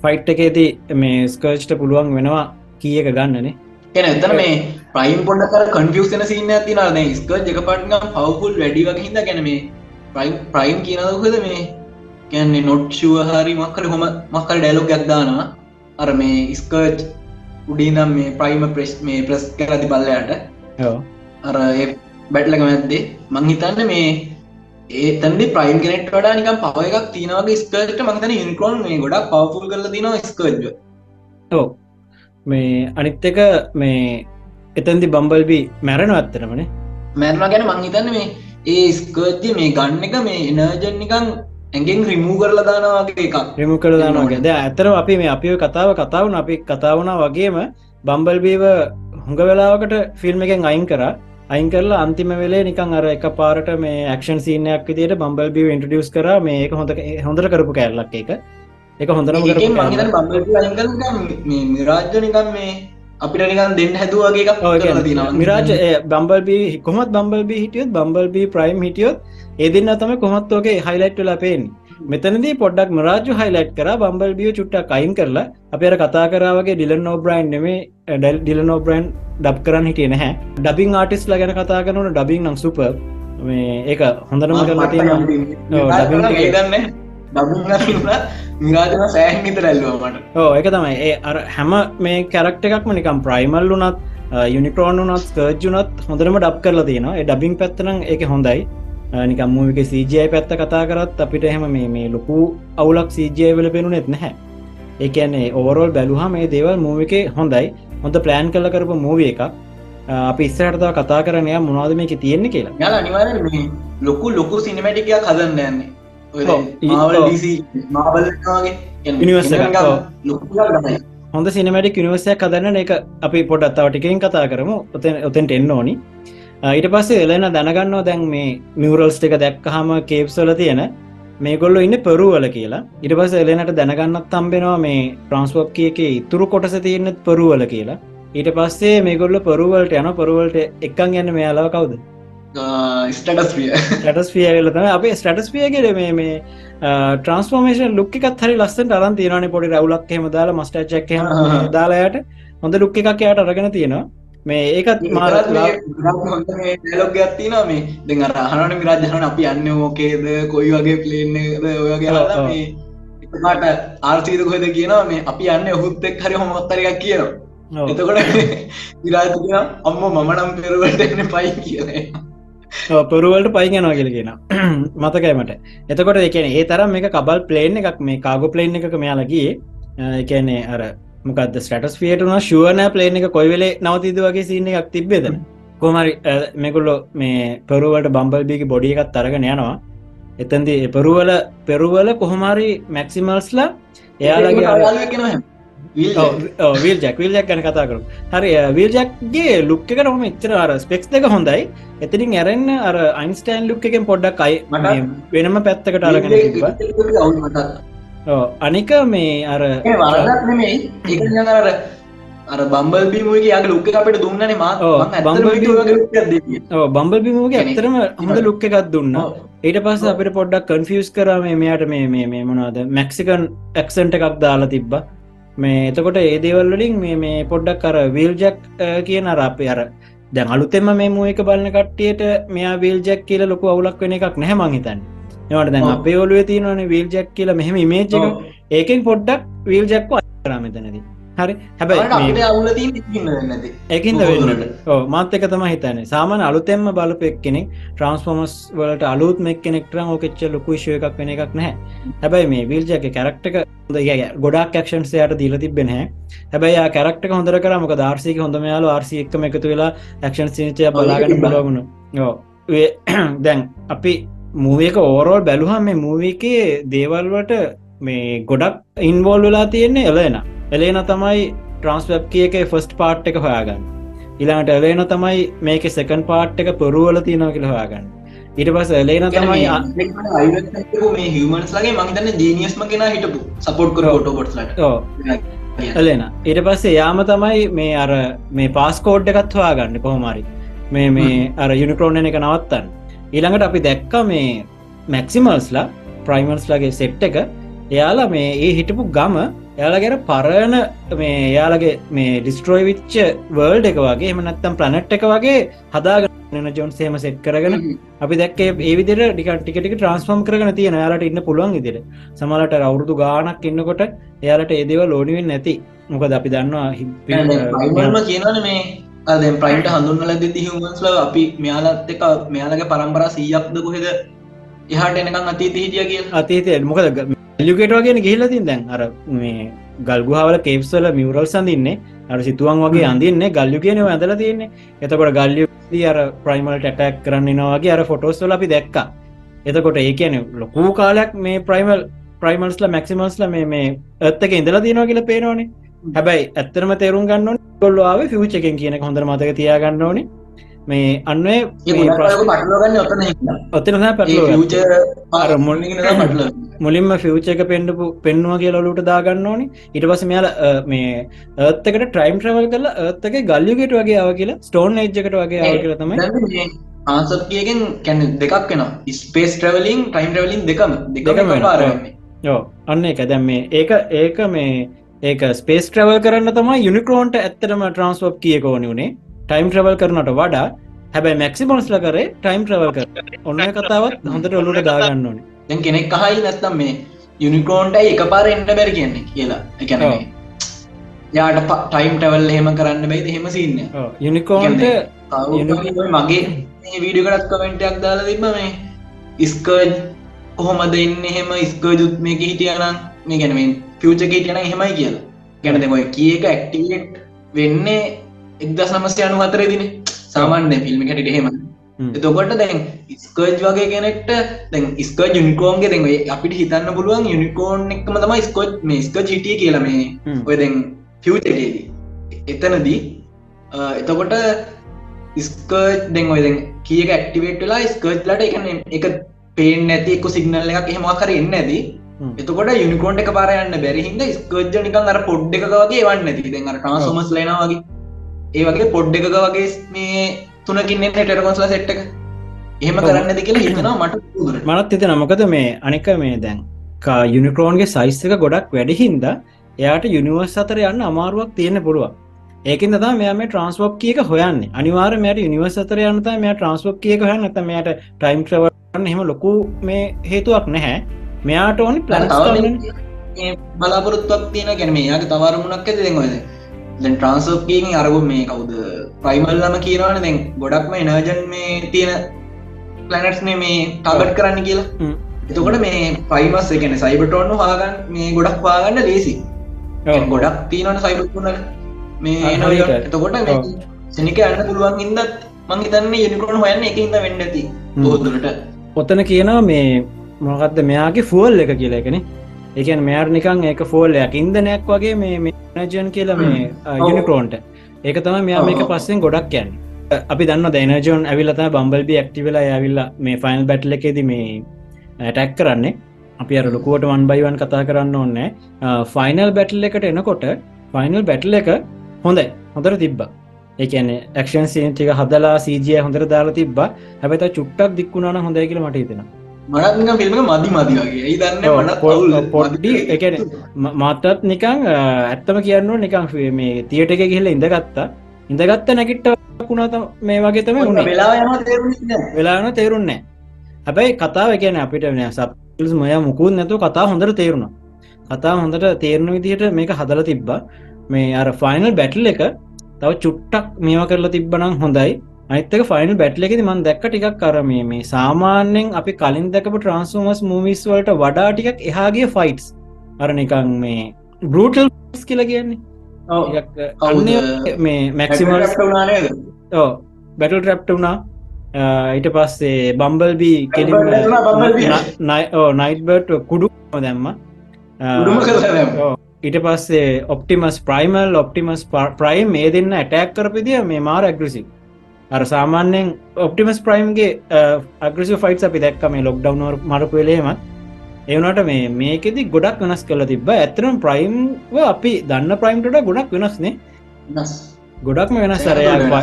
ෆයිට් එකේති මේ ස්කර්ච්ට පුළුවන් වෙනවා කියක ගන්නනේ. එන එතන මේ ප්‍රයිම් පොඩ කර කන්ෆියසන සින්න ඇති න ස්ක එක පට්ගම් පවපුල් වැඩි වගේ හිද ගැන මේ ප්‍රයිම් ප්‍රයිම් කියනදකද මේ කැන්නේ නොට්ෂුව හරි මක්කර හොම මක්කල් ඩැලොක් ඇක්දානවා අර මේ ස්කර්ච් උඩිනම් මේ ප්‍රයිම ප්‍රෙස්් මේ ප්‍රස් කරදි බල්ලයට අර බැට්ලක මැද්දේ මංහිතන්න මේ ඒ තැන්දි ප්‍රයිම් කෙනෙට් වඩා නිකම් පව එකක් තිනවගේ ස්කර්ට මතන ඉන්කරෝන් මේ ගොඩක් පවෆුල් කරල තින ස්කර්ජ ඕ මේ අනිත් එක මේ එතැන්දි බම්බල්බි මැරණ අත්තරමනේ මැරණ ගැන මංහිතන්න මේ ඒ ස්කර්ජ්‍ය මේ ගන්න එක මේ එනර්ජන්නිකං ඇගෙන් රිමූ කරලා දානවාගේ එකක්. රිමු කර දානවාගේ ද ඇතර අපි මේ අපිය කතාව කතාවන අපි කතාවනා වගේම බම්බල්බීව හුඟ වෙලාවකට ෆිල්ම් එකෙන් අයින් කරා අයින් කරලා අන්තිම වෙලේ නිකන් අර එක පාරට මේ ඇක්ෂන් සීනයක් විදියට බම්බල් බිව ඉන්ට්‍රඩියස් කර. මේක හොඳ හොඳර කරපු කැල්ලක් එක එක හොඳරම මිරාජ්‍ය නිකන් මේ අපිට නිකන් දෙන්න හැදුවගේ මිරාජ බම්බල්බී කොමත් බම්බල්බී හිටියොත් බම්බල්බී ප්‍රයිම් හිටියොත් ඒ දෙන්න තම කොමත්වෝගේ හයිලයිට් වෙලා පේන්නේ මෙතනදී පොඩ්ඩක් මරාජු හයිලයිට් කර බම්බල් බිය චුට්ටක් අයින් කරලා. අප අර කතා කරාවගේ ඩිලන් නෝබ්‍රයින්් නෙමේ ඩැල් ඩිල නෝබ්‍රයින්් ඩබ් කරන්න හිටිය නැහැ. ඩබිං ආටිස් ල ගැන කතා කරනන ඩබිං නම් සුප මේ ඒක හොඳනම සෑන් නිත රැල්ලුවමට ඕ එක තමයි. ඒ අර හැම මේ කැරක්ට එකක්ම නිකම් ප්‍රයිමල් වුනත් යුනිකරෝන් වනත් ස්කර්ජුනත් හොඳරම ඩබ් කරලා තියෙනවා. ඒ ඩබිං පැත්තනම් ඒක හොඳයි නිකම් මූවික සජය පැත්ත කතා කරත් අපිට එහෙම මේ මේ ලොකු අවුලක් සජය වල පෙනුනෙත් නැහැ. ඒකන්නේ ඕවරෝල් බැලුහා මේ දේවල් මූවික හොඳයි. හොඳ ප්ලෑන් කල කරපු මූවිය එක අපි ඉස්සරටතාව කතා කරනය මොනාද මේක තියෙන්නේ කියලා. යාල අනිවාර ලොකු ලොකු සිනමටිකයක් හදන්න යන්නේ. හොඳ සිනමටික් නිවසයක් කදන්න එක අපි පොඩත් තවටිකින් කතා කරමු. ඔතෙන් ඔතෙන්ට එන්න ඕනි ඊට පස්සේ එලෙන දැනගන්නවා දැන් මේ මියරල්ස් එක දැක්කහම කේප්සල තියෙන මේගොල්ල ඉන්න පරුවල කියලා. ඉට පස එලෙනට දැනගන්නත් තම්බෙනවා මේ ප්‍රන්ස්වප් කියක ඉතුරු කොටස තියෙන්නෙත් පරුවල කියලා. ඊට පස්සේ මේගොල්ල පරුවලට යන පරුවලට එකන් යන්න මෙයාලාව කවුද? ස්ටටස් පියල තම අපේ ස්ටටස් පියගෙට මේ මේ ට්‍රන්ස්ෆෝමේෂන් ලුක්කත් හරි ලස්සට අරන් තියරන පොඩි රවුලක්හෙම දාලා මස්ටච්චක් දාලායට හොඳ ලුක්ක එකක් යට අරගෙන තියෙනවා මේ ඒකත් ලොග ඇත්තින මේ දෙ අහනට මිරාජහන අපි අන්න ඕකේද? කොයි වගේ පලේන්නද ඔයගේ මට ආර්සීද කොහෙද කියනවා? මේ අපි අන්න ඔහුත් එක් හරි හොමත්තරයක් කියනවා. එතකොට විරාජ කියන අම්ම මම නම් පෙරුවට එන්න පයි කියන පොරුවලට පයි යනවා කියල කියෙන මතකෑමට එතකොට එකන ඒ තරම් මේ කබල් පලේන් එකක් මේ කාගු පලේන් එකක මෙයාලගේ එකන්නේ අර මොකද ස්ටටස් ියටන ශුවන පලේන එක කොයිවෙලේ නවතිද වගේ සින්න එකක් තිබ්බෙද? කොමරි මෙකුල්ලො මේ පෙරුවලට බම්බල්බිගේ බොඩිය එකත් තරගෙන යනවා. එතන්දි පෙරුවල පෙරුවල කොහොමරි මැක්සිමල්ස්ලා එයාලගේ විල් ජක් විල් ජක් ගැන කතා කරු හරි විල් ජක්ගේ ලුක් එක නොම එච්චර අර ස්පෙක්ස් දෙක හොඳයි. එතිරින් ඇරෙන්න්න අර අයින්ස්ටයින් ලුක් එකෙන් පොඩ්ඩක් අයි වෙනම පැත්තකට අරගෙන අනික මේ අර අර අර බම්බල්බි මූගේ යාගේ ලුක්ක අපට දුන්නන මා බම්බල් බිමූගේ ඇතරම හොඳ ලුක්ක එකත් දුන්න. ඊට පස්ස අපිට පොඩ්ඩක් කන්ෆියස් කරම මෙයාට මේ මේ මොනාද මැක්සිකන් ඇක්සන්ට එකක් දාලා තිබ්බා. මේ එතකොට ඒ දේවල්වලින් මේ මේ පොඩ්ඩක් කර වීල්ජක් කියන අර අප අර දැන් අලුතෙම මේ මුව එක බලන්න කට්ටියට මෙයා වීල්ජක් කියල ලොකු අවුලක් වෙන එකක් නැහමං හිතන්න එවට දැන් අපේ ඔලුව තියනවන වීල්ජක් කියලා මෙහෙම ඉමේජ් එක. ඒකෙන් පොඩ්ඩක් වීල්ජක්ව අරාමතනදී හරි. හැබැයි වෙන්නට මාත් එක තම හිතන්නේ. සාමන අලුතෙම බලපෙක් කෙනෙක් ට්‍රන්ස්ෆෝමස් වලට අලුත් මෙක් කෙනෙක්ටරම් ඕකෙච්ච ලොකු ශය එකක් වෙන එකක් නැහැ. හැබැයි මේ විල්ජක කැරක්ටක ගොඩක් ක්ෂන්සයට දීල තිබෙන හැබැයි කැරක්ට හොඳර කරමක දර්සික හොඳම යාල ආර්සි එක්ම එකතු වෙලා ක්ෂන් සිනිචය බලාගන්න බලගුණ යෝ දැන් අපි මූවක ඕරෝල් බැලුහම් මේ මූවකේ දේවල්වට මේ ගොඩක් ඉන්වෝල් වෙලා තියෙන්නේ එලෙන එලේන තමයි ට්‍රන්ස්වැබ් කියක ෆස්ට් පාට් එක හොයාගන්න. ඉලාට එලේන තමයි මේක සෙකන් පාට් එක පොරුවල තියෙනව කියල හොයාගන්න. ඊට පස් එලේන තමයි මේ හිමන්ස්ලගේ මහිතන්න ජීනියස්ම කෙන හිටපු සපොට් කර ොටෝබොට්ලට එලෙන ඊට පස්සේ යාම තමයි මේ අර මේ පාස්කෝඩ් එකත් හොයාගන්න කොහොමරි මේ මේ අර යුනිකරෝණ එක නවත්තන්න ඊළඟට අපි දැක්ක මේ මැක්සිමල්ස්ලා ප්‍රයිමර්ස්ලගේ සෙට් එක. එයාලා මේ ඒ හිටපු ගම යාලා ගැන පරණ මේ යාලගේ මේ ඩිස්ට්‍රෝයි විච්ච වර්ල්ඩ එක වගේ එමනත්තම් ප්ලනට් එක වගේ හදාගන්න ජොන් සේම සෙට් කරගෙන අපි දැක් ඒ විදිර ටික ටිකට ට්‍රන්ස්ෆෝම් කරන තියෙන යාලට ඉන්න පුළුවන් ඉදිර සමලට අවුරුදු ගානක් ඉන්නකොට එයාලට ඒදව ලෝඩිවෙන් නැති. මොකද අපි දන්නවා හිම කියනන මේ අද ප්‍රයින්ට හඳුන්නල දෙති හමන්ස්ල අපි මෙයාලත් එක මෙයාලගේ පරම්පරා සීයක්ද කොහෙද එහට එනකම් අතීතීටිය කිය අතීතය මොකද එලිකේට වගෙන ගහිලතින් දැන්. අර මේ ගල්ගුහාවල කේප්සල මියවරල් සඳන්නේ අර සිතුවන් වගේ අඳන්න. ගල්ලු කියනව ඇදල තියන්නේ. එතකොට ගල්ලිය අර ප්‍රයිමල් ටැටක් කරන්නනවාගේ අර ෆොටෝස්වල අපි දැක්කා. එතකොට ඒ කියන ලොකූ කාලයක් මේ ප්‍රයිමල් ප්‍රයිමල්ස්ල මැක්සිමල්ස්ල මේ මේ ඇත්තක ඉඳලා තියෙනවා කියල පේනවානේ හැබැයි ඇත්තරම තේරුම් ගන්න කොල්ලවාව ෆිවචකෙන් කියන හොඳර මතක තියාගන්න ඕනේ. මේ අන්නේ ඔත්තන පැ මුලින්ම ෆිවච එක පෙන්ඩපු පෙන්වා කියලලුට දාගන්න ඕනි. ඉට පස මෙයාල මේ ඒත්තකට ට්‍රයිම් ට්‍රවල් කරලා ඒත්තක ගල්ලියගෙට වගේ ආව කියලා ස්ටෝන් එජ්ජකට වගේ ආව කියල තමයි. ආසත්කියගෙන් කැන දෙකක් වෙන ස්පේස් ට්‍රවලින් ටයිම් ට්‍රවලින් දෙකම. දෙකම පාරන්නේ යෝ අන්න එක දැම් මේ ඒක ඒක මේ ඒක ස්පේස් ට්‍රවල් කරන්න තම යුනිකරෝන්ට ඇත්තරම ට්‍රන්ස්වප් කියකෝනි වුණේ ටයිම් ට්‍රවල් කරනට වඩා හැබැයි මැක්සිමොන්ස්ල කරේ ටයිම් ට්‍රවල් කර ඔන්න කතාවත් හොඳට ඔලුට දාගන්න ඕනේ. දැන් කෙනෙක් අහයි නැත්තම් මේ යුනිකෝන්ටයි එක පාර එන්න බැරි කියන්නේ කියලා? එකන යාට ටයිම් ටවල් හෙම කරන්න බැයි හෙම සින්න. යුනිකෝන්ට මගේ වීඩියකටත් කමෙන්ටයක් දාලා තිබ මේ ඉස්කර්ජ් කොහොමද එන්න? එහෙම ස්කර්ජුත් මේක හිටියනම් මේ ගැනීම ෆියච ගේටයන හෙමයි කියලා. ගැනද ඔය කියක ඇක්ටිවේට් වෙන්නේ එක්දස් නමස්ය අනු අතර දින සාමාන්‍ය ෆිල්ම් හැට එහෙම එතකොට දැන් ස්කර්ජ් වගේ කෙනෙක්ට දැන් ස්ක යුනිකෝන්ගේ දැන් අපිට හිතන්න පුළුවන් යුනිකෝන් එකම තම ස්කොච් මේ ස්ක ජිටිය කියලම ඔය දැන් ෆියටේදී එතනදී එතකොට ස්කර්ජ් දැන් ඔය දැන් කියක ඇක්ටිවේට වෙලා ස්කර්ජ් ලට එකන එක පේෙන් නැති එක්ක සිගනල් එකක් එහෙමකර එන්න ඇදී එතකොට යුනිකෝන්ට එක පාරයන්න බැරිහිද ස්කර්ජ නිකන් අර පොඩ් එක වගේ වන්න ඇති. දැන් අර ටාසොමස් ලෙනවාගේ ඒ වගේ පොඩ් එකක වගේ මේ තුනකින් හෙටකොන්ස්ල සෙට්ක එහෙම කරන්නද කියලා හිතනවා මට මනත් එත නමකද මේ අනික මේ දැන් යුනිකරෝන්ගේ සයිස්සක ගොඩක් වැඩිහින්ද එයාට යුනිවර්ස් අතර යන්න අමාරුවක් තියෙන පුළුව ඒකන් ද මෙම ට්‍රන්ස්වප් කියක හොයන්න. අනිවාර මට නිවර්ස අතර යන්නත මේ ට්‍රන්ස්වප් කියක හන්න ඇත මෙයට ටයිම් ්‍රවන්න හෙම ලොකු මේ හේතුවක් නැහැ මෙයාට ඕනි ප්ලන් බලාපොරොත්තුවක් තියෙන ගැන මේ යාගේ තවරමුණක් ඇති දෙකොද දැන් ට්‍රන්සෝප්කින් අරගු මේ කවුද ප්‍රයිමල්ලම කියනවන දැන් ගොඩක්ම එනර්ජන් මේ තියෙන ප්ලනට්ස්නේ මේ ටාගට් කරන්න කියලා. එතකොට මේ පයිමස් එකන සයිබටෝන්න හාගන්න මේ ගොඩක් වාගන්න ලේසි. ගොඩක් තිීනට සයිබටුන මේ. එතකොට. සනික අන්න පුළුවන් ඉදත් මං හිතන්න යනිකරන හොයන්න එක ඉද වෙන්න ඇති. බෝදුරට ඔතන කියනවා මේ මොකක්ද මෙයාගේ ෆුවල් එක කියලා එකන. එකන් මෙයාර නිකං ඒක ෆෝල්ලයක් ඉන්දනයක් වගේ මේ මේනජන් කියලා මේ යුනිකරෝන්ට ඒක තම මෙයා මේක. පස්සෙන් ගොඩක් යන්න. අපි දන්න දැනජෝන් ඇවිලත බම්බල්බි ඇක්ටිවෙලා ඇවිල්ලා මේ ෆයිල් බැට්ල එකෙද මේ ටැක් කරන්නේ. අපි අර ලොකුවට වන් බයිවන් කතා කරන්න ඕන්නෑ ෆයිනල් බැටල් එකට එනකොට ෆයිනල් බැටල් එක හොඳයි. හොඳර තිබ්බ. ඒකන ක්ෂන් සීන් ටික හදලා සීජය හොඳර දාලා තිබ හැබත චුට්ටක් දික්ුණන හොඳයි කියල මට හිතෙන මනත්ම ෆිල්ම මදි මදි වගේ. ඒ දන්න පොඩ්ඩි එකන මත්තත් නිකං ඇත්තම කියන්න නිකං මේ තියට එක ගිහිල්ල ඉඳගත්තා. ඉඳගත්ත නැකිට්ට කුණාත මේ වගේ තම උනේ වෙලා යන තේරුණ වෙලාන තේරුන්නේ හැබැයි කතාව කියන අපිට වෙන සප්ස් මය මුකුත් නැතු කතා හොඳට තේරුණා. කතා හොඳට තේරුණ විදිහට මේක හදල තිබ්බා. මේ අර ෆයිනල් බැටල් එක තව චුට්ටක් මේවා කරලා තිබ්බනම් හොඳයි අනිත්තක ෆයිනල් බැට්ල එකෙද මන් දැක්ක ටිකක් කරමේ මේ සාමාන්‍යෙන් අපි කලින් දැකපු ට්‍රන්ස්ෝමස් මූවිස් වලට වඩා ටිකක් එහාගේ ෆයිටස් අර නිකං මේ බරටල් කියල කියන්නේ. ටිකක් අන්න මේ මැක්සිමල් නානේද බැටල් ට්‍රප්ට වුණා. ඊට පස්සේ බම්බල්බී කෙලින් Bumblebee වුණා, Bumblebee. නයිට්බර්ට් කුඩු දැම්ම. ඔව්. ඊට පස්සේ ඔප්ටිමස් ප්‍රයිමල් ඔප්ටිමස් ප්‍රයිම් මේ දෙන්න ඇටැක් කරපිදිය මේ මාර ඇග්‍රසි අර සාමාන්‍යෙන් ඔප්ටිමස් ප්‍රයිම්ගේ අග්‍රසි ෆයිට් අපි දැක්ක මේ ලොක්ඩව් මරපු වෙලේමත් ඒවනට මේ මේකෙදි ගොඩක් වෙනස් කළ තිබ ඇතරම් ප්‍රයිම් අපි දන්න ප්‍රයිම්ට ගොඩක් වෙනස්නේ නස්. ගොඩක්ම වෙනස් අරයා.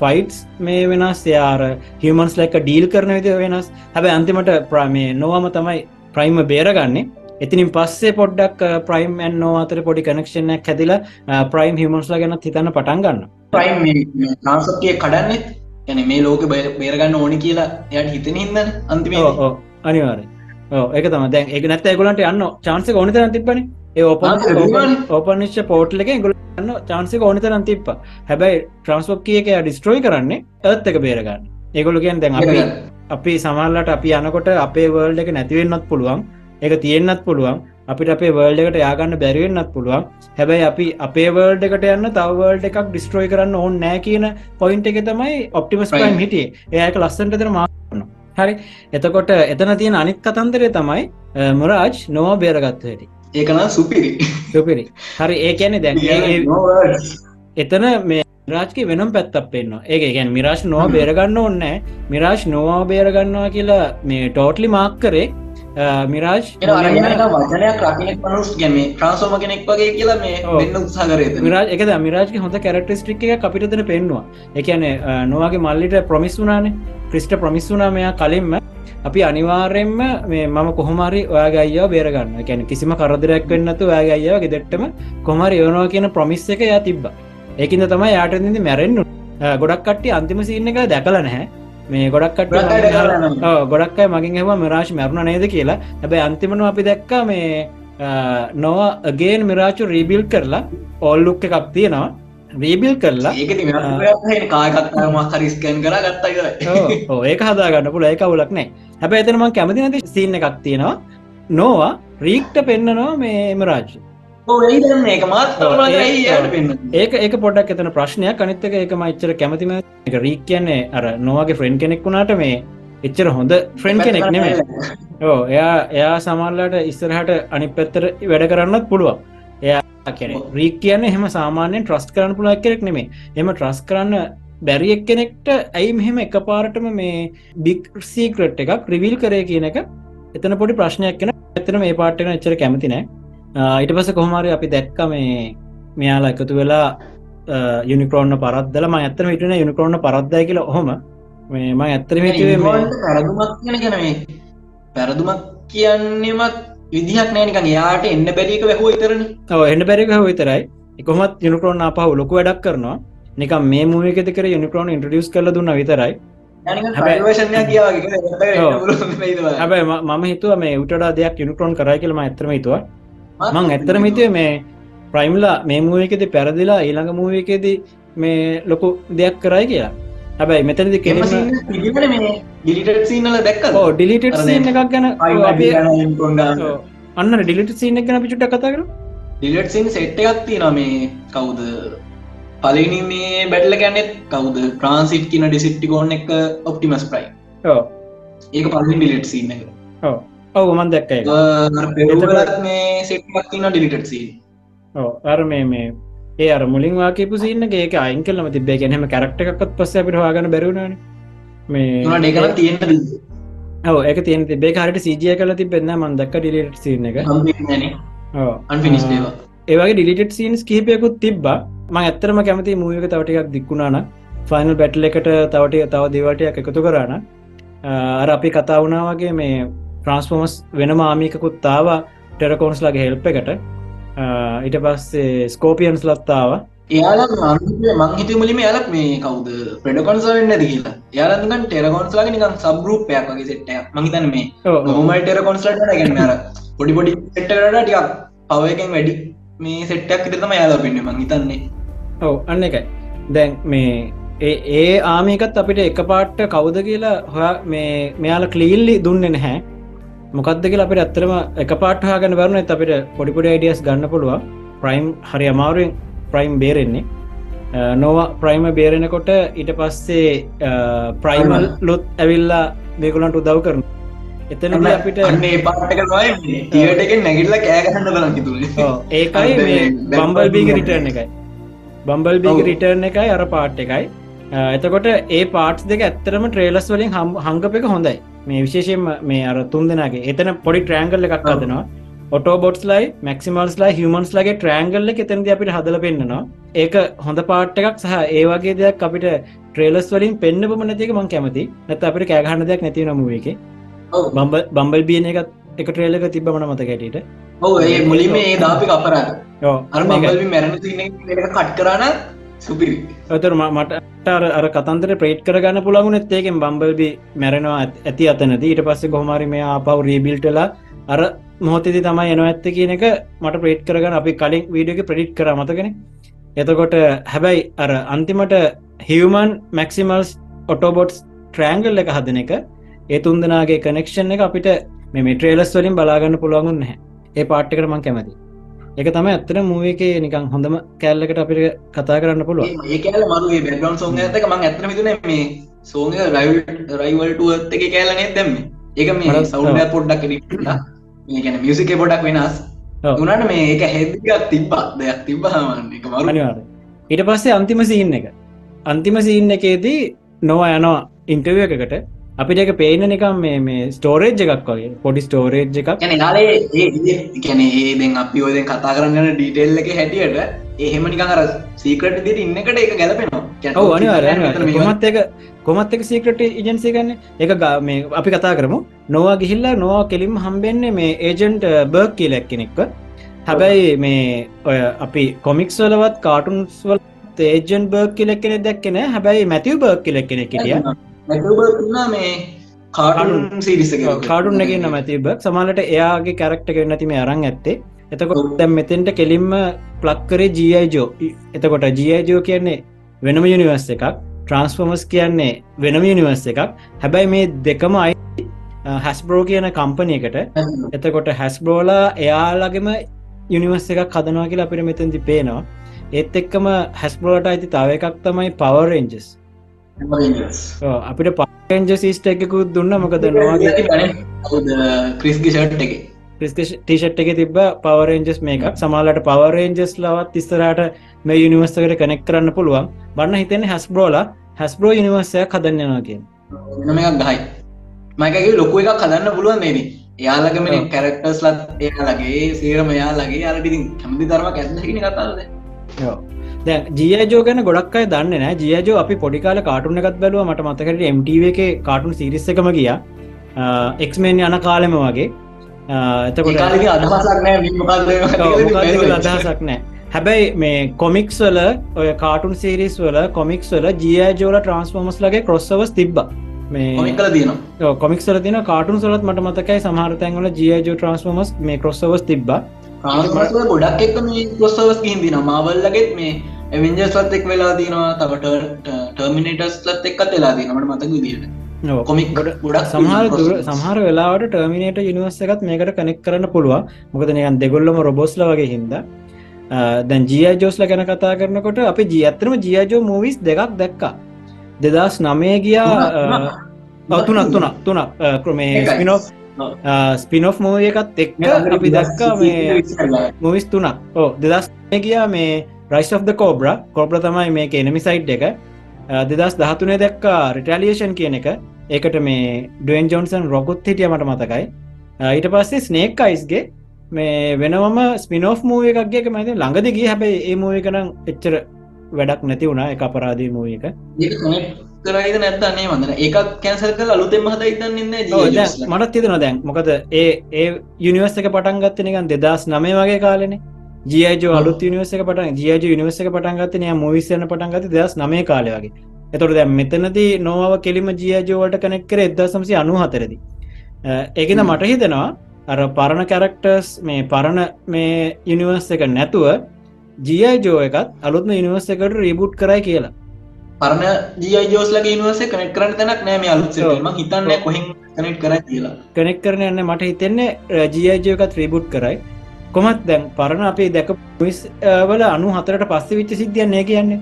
ෆයිටස් මේ වෙනස්. යාර හිමන්ස් ලැක ඩීල් කරන විද වෙනස්. හැබැ අන්තිමට ප්‍රමේ නොවම තමයි ප්‍රයිම බේරගන්නේ. එතිනින් පස්සේ පොඩ්ඩක් ප්‍රයිම් නෝ අතර පොඩි කනෙක්ෂණයක් හැදිලා ප්‍රයිම් හිමන්ස්ලා ගැන හිතන්න පටන් ගන්න ප්‍රයිම් ට්‍රන්සප්ටිය කඩන්නෙත් ඇන මේ ලෝක බේරගන්න ඕනි කියලා එයට හිතන හිදන්න අන්තිම අනිවාර ඒක තම දැන් එක නැත්ත ගොලන්ට යන්න චාන්සක ඕනතර තිබන ඒ ඕපන් ආ, තිබුණානේ. ඕපනිශ්ච පෝට්ල එක ගොලන්න චාන්සක ඕනතරන් තිප්ප හැබැයි ට්‍රන්ස්පොක් කියක ඩිස්ට්‍රෝයි කරන්නේ ඇත් එක බේරගන්න. ඒගොලු කියෙන් දැන් අපි අපි සමල්ලට අපි යනකොට අපේ වර්ල්ඩ එක නැතිවෙන්නත් පුළුවන්. එක තියෙන්න්නත් පුළුවන් අපිට අපේ වර්ල්ඩ එකට යාගන්න බැරිවෙන්නත් පුළුවන්. හැබැයි අපි අපේ වර්ල්ඩ එකට යන්න තවවර්ල්ඩ එකක් ඩිස්ට්‍රෝයි කරන්න ඕන්න නෑ කියන පොයින්ට එක තමයි ඔප්ටිමස්. ප්‍රයිම් හිටිය. ඒක ලස්සන්ට තර මාන්න හරි. එතකොට එතන තියෙන අනිත් කතන්දරය තමයි මුරාජ් නොවා බේරගත්ත හැටි ඒකන සුපිරි. සුපිරි. හරි ඒ කියන්නේ දැන් ඒ- ඒ-. එතන මේ මිරාජ්ක වෙනම් පැත්තක් පෙන්න්න ඒක ගැන් මිරාශ් නොව බේරගන්න ඕන්නෑ මිරාශ් නොවා බේරගන්නවා කියලා මේ ටෝටලි මාක් කරේ අ, මිරාජ් එන අරගෙන වචනයක් රකිනෙක් මනුස් ගැම ට්‍රන්සෝම කෙනෙක් වගේ කියලා මේ. වෙන්න උත්සා කරේද මිරාජ් එක මිරාජ් හොඳ කැරක්ටස්ටික් එක අපිටතන පෙන්වා එකන නොවාගේ මල්ලිට ප්‍රමිස් වුනානේ ක්‍රිස්ට ප්‍රමිස් වුනා මෙයා කලින්ම. අපි අනිවාර්යෙන්ම මේ මම කොහොමරි ඔයාගේ අයියා බේරගන්න ගැන කිසිම කරදරයක් වෙන්නතු ඔයාගේ අයියා ගෙදෙට්ටම කොමරි යවනවා කියන ප්‍රමිස් එක යා තිබ්බ. ඒකින්ද තමයි යාටද මැරෙන්න්නු ගොඩක් කට්ටි අන්තිම සින්න එක දැකල නැහැ මේ ගොඩක් ගොඩක් මගින් හම මිරාශ් මැරුණ නේද කියලා. හැබැයි අන්තිමන අපි දැක්ක මේ නොවා අගේන් මිරාචු රීබිල් කරලා ඔල්ලුක් එකක් තියෙනවා. රීබිල් කරලා කායකත්ම හරිස්කැන් කර ඔව්, ඔව්, ඒක හදාගන්න පුල ඒක අවුලක් නෑ. හැබැ එතනම කැමති නැති සින්න එකක් තියෙනවා. නොවා රීක්ට පෙන්න්නනවා මේ මරාජ්. ඒදන්න ඒක ඒක පොඩක් එතන ප්‍රශ්නයක්. අනිත්තක ඒක මච්චර කැමතිම එක රීක් කියන්නේ අර නොවගේ ෆ්‍රෙන්් කෙනෙක් වුණාට මේ එච්චර හොඳ ෆ්‍රෙන්් කෙනෙක් නෙමේ ඕ එයා එයා සමල්ලට ඉස්සරහට අනි පැත්තර වැඩ කරන්නත් පුළුවන්. එයා කෙන රීක් කියන්න හෙම සාමාන්‍යයෙන් ට්‍රස්් කරන්න පුළුවක් කෙනෙක් නෙමේ එම ට්‍රස් කරන්න බැරිියෙක් කෙනෙක්ට ඇයි මෙහෙම එක පාරටම මේ බික් සීක්‍රට් එකක් රිවිල් කරය කියන එක එතන පොඩි ප්‍රශ්නයක් කෙන එතන මේ පාට්ටන එච්චර කැමතිනෑ ඊට පස කොහමරි අපි දැක්ක මේ මෙයාලා එකතු වෙලා යුනිකරෝන්න පරද්දල ම ඇත්තන විටන යුනිකරෝන්න පරද්දය කියලා ඔහොම. මේ ම ඇත්තර පැරදුමක් ගැන මේ පැරදුමක් කියන්නෙමත් විදිහක් නෑනිකන් යාට එන්න බැරික වැහෝ ඉතරන ඔව එන්න බැරික විතරයි. එකකොමත් යුනිකරෝන් අපහ ලොකු වැඩක් කරනවා. නික මේ මූකෙ කර යුනිකරෝන් ඉන්ට්‍රඩියස් කල දුන්න විතරයි. හැබැයි- මම හිතුව මේ උටඩා දෙයක් යුනිකරෝන් කරයි කියලම ඇතරම හිතුව මං ඇත්තරම හිතුවේ මේ ප්‍රයිම්ලා මේ මූවකෙද පැරදිලා ඊළඟ මූවකෙද මේ ලොකු දෙයක් කරයි කියලා. හැබැයි මෙතනදි ඩිලිටඩ් සීනල දැක්ක ඩිලිට එකක් ගැන ඩිලිට අන්න ඩිලිට සින්න ගැන පිචුට කතා කර සින් සෙට් එකක් තියන මේ කවුද? පලනි මේ බැටල ගැනෙත් කවුද? ට්‍රන්සිට් කියන ඩිසිට්ටිකෝන් එක ඔප්ටිමස් ප්‍රයි ඒක පලින් ඩිලිට් සින්න එක ඔව මන් දැක්ක එක. පෙරලත් මේ සෙට්ක් තින ඩිලිට් සී ඔව් අර මේ මේ ඒ අර මුලින් වාකපු සින්න ඒක අයින් කලම තිබේ ගැනම කරක්ට එකත් පස්ස අපිට හවාගන බැරුණන මේ ඩෙකර තියෙන ඔව එක තියන තිබේ හරිට සජය කල තිබෙන්න මන්දක්ක ඩිලිට සින්න එක. ඒවගේ ඩිලිට සීන්ස් කිහිපයකුත් තිබ්බා. ම ඇත්තරම කැමති මූයක තවටිකක් දික්ුණාන ෆයිනල් බැට්ල එකට තවටිය තව දෙවටයක් එකතු කරන්න අර අපි කතා වුණාවගේ මේ ට්‍රන්ස්ෆෝමස් වෙන මාමිකකුත් තාව ටෙරකෝන්ස් ලගේ හෙල්ප එකට. ඊට පස්සේ ස්කෝපියන්ස් ලත්තාව එයාල මං හිත මුලිම යාලක් මේ කවුද? ප්‍රඩකොන්ස වෙන්න කියලා. යාලගන් ටෙරකොන්ස්ලාගේ නිකන් සබ්රූපයක් වගේ සෙට්ට මහිතන මේ නොමල් ටෙරකොන්ස්ලට ගැන්නර පොඩි පොඩි සෙට්ටකට ටිකක් පවයකෙන් වැඩි මේ සෙට්ටක් ඉතම යාලා පෙන්න්න මං හිතන්නේ. ඔව අන්න එකයි. දැන් මේ ඒ ඒ ආමිකත් අපිට එක පාට්ට කවුද කියලා හොයා මේ මෙයාල කලීල්ලි දුන්න නැහැ මොකක්ද කියලා අපිට ඇත්තරම එක පාට්හාගන වරන අපිට පොඩිපොඩි අයිඩියස් ගන්න පුළුව ප්‍රයිම් හරි අමාරුවෙන් ප්‍රයිම් බේරෙන්නේ. නොවා ප්‍රයිම බේරෙනකොට ඊට පස්සේ ප්‍රයිමල් ලොත් ඇවිල්ලා මේකුලන්ට උදව් කරන එතන අපිට තියටක නැගිල්ල කෑගහන්න බලන් ඒකයි බම්බල් බීග රිටර්න එකයි. බම්බල් බීග රිටර්න එකයි අර පාට් එකයි. එතකොට ඒ පාට් දෙක ඇත්තරම ට්‍රේලස් වලින් හංගප එක හොඳයි මේ විශේෂයෙන් මේ අර තුන් දෙනගේ. එතන පොඩි ට්‍රෑන්ගල්ල එකක් අදනවා ඔටෝබොට්ස් ලයි මැක්සිමල්ස් ලයි හමන්ස් ලගේ ට්‍රෑන්ගල්ල එතැද අපිට හදල පෙන්න්නවා. ඒක හොඳ පාට් එකක් සහ ඒ වගේ දෙයක් අපිට ට්‍රේලස් වලින් පෙන්න්න පම නැතික මං කැමති නැත අපිට කෑගහන්න දෙයක් නැති නමුව එක. බම්බල් බියන එකත් එක ට්‍රේලක තිබ මන මත කැටට ඔව ඒ මුලින්ම ඒ දාපි කපරන්න අර මැරණ කට් කරන්න සුපිරි ඇතර මට අර අර කතන්තර ප්‍රේට් කරගන්න පුළගුණ ඒකෙන් බම්බල්බි මැරෙනවා ඇති අතනද. ඊට පස්සේ කොහමරි මේ ආපව් රීබිල්ටලා අර මොහොතදි තමයි එන ඇත්ත කියන එක මට ප්‍රේට් කරගන්න. අපි කලින් වීඩියක ප්‍රඩිට් කර මතකෙන. එතකොට හැබැයි අර අන්තිමට හිවමන් මැක්සිමල්ස් ඔටෝබොට්ස් ට්‍රෑන්ගල් එක හදන එක ඒ තුන්දනාගේ කනෙක්ෂන් එක අපිට මේ ට්‍රේලස් වලින් බලාගන්න පුළුවන්ගුන් නැහැ. ඒ පාට්ටකට මං කැමති එක තම ඇත්තර මූවක නිකං හොඳම කෑල්ලකට අපිට කතා කරන්න පුළුව ඒ කෑල මරුවේ බැග්‍රම් සෝග ඇතක මං ඇතර මිතුන මේ සෝග රයිවල්ටුවත් එක කෑලනේ දැම්ම ඒක මේ සෞන්ඩ පොඩ්ඩක් ඒගැන මියසික පොඩක් වෙනස්. උනට මේ ඒක හෙදක් තිබ්බා. දෙයක් තිබ්බහමන්න එක මරුනිවාර ඊට පස්සේ අන්තිම සීන්න එක. අන්තිම සීන්න එකේදී නොවා යනවා ඉන්ටවිය එකකට අපිට එක පේන නිකම් මේ මේ ස්ටෝරේජ් එකක් වගේ පොඩි ස්ටෝරේජ් එකක්. ගැන නාලේ ගැන ඒදෙන් අපි ඔයදෙන් කතා කරන්න ඩීටෙල් එක හැටියට එහෙම නිකන් අර සීකට දිට ඉන්නකට එක ගැලපෙනවා. ඔව අනිවාර කොමත් එක කොමත් එක සීකට ඉජන්සි ගන්න. එක මේ අපි කතා කරමු. නොවා ගිහිල්ලා නොවා කෙලිම් හම්බෙන්නේ මේ ඒජන්ට් බර්ක් කියලැක් කෙනෙක්ව හැබැයි මේ ඔය අපි කොමික්ස් වලවත් කාටුන්ස්වල් ඒජන් බර්ක් කියලෙක් කෙනෙ දැක්කෙන හැබැයි මැතිව බර්ක් කියලෙක් කෙනෙ කිටිය මේ කාටුන් සිරිස කාටුන් නැගන්න මැතිබ සමාලට එයාගේ කැරක්ට නැති මේ අරං ඇත්තේ. එතකොට දැම් මෙතෙන්ට කෙලින්ම ප්ලක්කරේ ජීජෝ එතකොට ජීජෝ කියන්නේ වෙනම යුනිවර්ස එකක්. ට්‍රන්ස්ෆෝමස් කියන්නේ වෙනම යුනිවර්ස එකක්. හැබැයි මේ දෙකම අයි හැස්බ්‍රෝ කියන කම්පනයකට එතකොට හැස්බ්‍රෝලා එයාලගේම යුනිවර්ස එකක් හදනවා කියලා අපිට මෙතැදි පේනවා. ඒත් එක්කම හැස්බ්‍රෝලට අයිති තව එකක් තමයි පවරෙන්ජස් අපිට පෙන්ජ සිස්ට එකකුත් දුන්න මොකද නොවාගේ ක්‍රිස්ගි ෂට් එක. ටිෂට් එක තිබ පවරෙන්ජස් මේක සමාලට පවරෙන්ජස් ලවත් ඉස්සරට මේ යුනිවර්සකට කනෙක් කරන්න පුළුවන්. බන්න හිතෙන හැස්බ්‍රෝල හැස්බ්‍රෝ යනිවර්සයක් හදන්නවා කිය එකක් ගහයි. මයිකගේ ලොකු එකක් හදන්න පුළුවන් නේද එයාලගම කැරක්ටර්ස් ලත් එයාලගේ සේරම යාලගේ අරටිතින් කැමති ධර්ම ඇත්කින කතාද දැ ජියජෝ ගැන ගොඩක්යි දන්න නෑ ජියජෝ අපි පොඩිකාල කාටුන එකත් බැලුව. මට මතකට MTV එක කාටුන් සිරිස්ස එකම ගිය. එක්මෙන් යන කාලෙම වගේ. එතකොට අදහසක් නෑ හැබැයි මේ කොමික්ස් වල ඔය කාටුන් සිරිස් වල කොමික්ස් වල ජියජෝල ට්‍රන්ස්ෆෝමස් ලගේ කොස්සවස් තිබ්බ. මේ කල තියන කොමික්සල තින කාටුන් සලත් මට මතකයි සමහරතැන්වල ජියජෝ ට්‍රන්ස්ෆෝමස් මේ කොස්සවස් තිබ්බා ගොඩක් එක් මේ කොස්සවස් හිදින මවල්ලගෙත් මේ එවෙන්ජස්ලත් එක් වෙලා තිනවා තවට ටර්මිනටස්ලත් එක්කත් වෙලා තිනට මතක විදිට කොමික් ගොඩක් සමහර දුර සමහර වෙලාවට ටර්මිනට යනිවර්ස එකත් මේකට කනෙක් කරන්න පුළුව මොකද නියන් දෙගොල්ලම රොබෝස්ල වගේ හින්ද. දැන් ජිය ජෝස්ල ගැන කතා කරනකොට අපි ජී ඇත්තරම ජියජෝ මූවිස් දෙකක් දැක්කා. දෙදස් නමය ගියා තුනක්. තුනක්. තුනක් ක්‍රමේ ස්පිනෝ ස්පිනෝ් මූව එකත් එක්ක අපි දැක්කා මේ මුවිස් තුනක්. ඕ දෙදස් ගියා මේ රයිස් of කෝබ්‍ර කෝබ්‍ර තමයි මේ එනමි සයිට් එක. දෙදස් දහතුනේ දැක්කා රිටලියේෂන් කියන එක. ඒකට මේ ඩුවන් ජොන්සන් රොකුත් හිටිය මට මතකයි. ඊට පස්සේ ස්නේක් අයිස්ගේ මේ වෙනවම ස්පිනෝ් මූව එකක්ගේ මති ළඟදගේ හැබැයි ඒ මූව කනම් එච්චර වැඩක් නැති වුණා. එක අපරාදී මූව එක කරයිද නැත්තන්නේ වඳන ඒකත් කැන්සල් කල අලුතෙම හද ඉතන්න මටත් තිදෙන දැන්. මොකද ඒ ඒ යුනිවර්ස එක පටන්ගත්ත නිකන් දෙදස් නමේ වගේ කාලනේ. ජියජ අලු නිවස පට ජිය නිවස පටන්ගත නය මුවිස්සන පටන්ගත දස් නමේ කාලවගේ එතොට දැම් මෙතනති නොව කෙලිම ජියජෝවලට කනෙක් කර එදසම්සි අනු හතරදි ඒකද මට හිතෙනවා අර පරණ කැරක්ටර්ස් මේ පරණ මේ යුනිවර්ස එක නැතුව ජියජෝ එකත් අලුත්ම යනිවර්ස එකට රීබුට් කරයි කියලා පරණ ජියජෝස්ලගේ නිවස කනෙක් කරන්න තැනක් නෑම අලුත්ම හිතන්න කොහින් කනෙක් කර කියලා. කනෙක් කරන යන්න මට හිතෙන්නේ ජියජෝකත් රීබුට් කරයි. කොමත් දැන් පරණ අපේ දැක පිස් වල අනු හතරට පස්ස විච්ච සිද්ධියන්නේ කියන්නේ.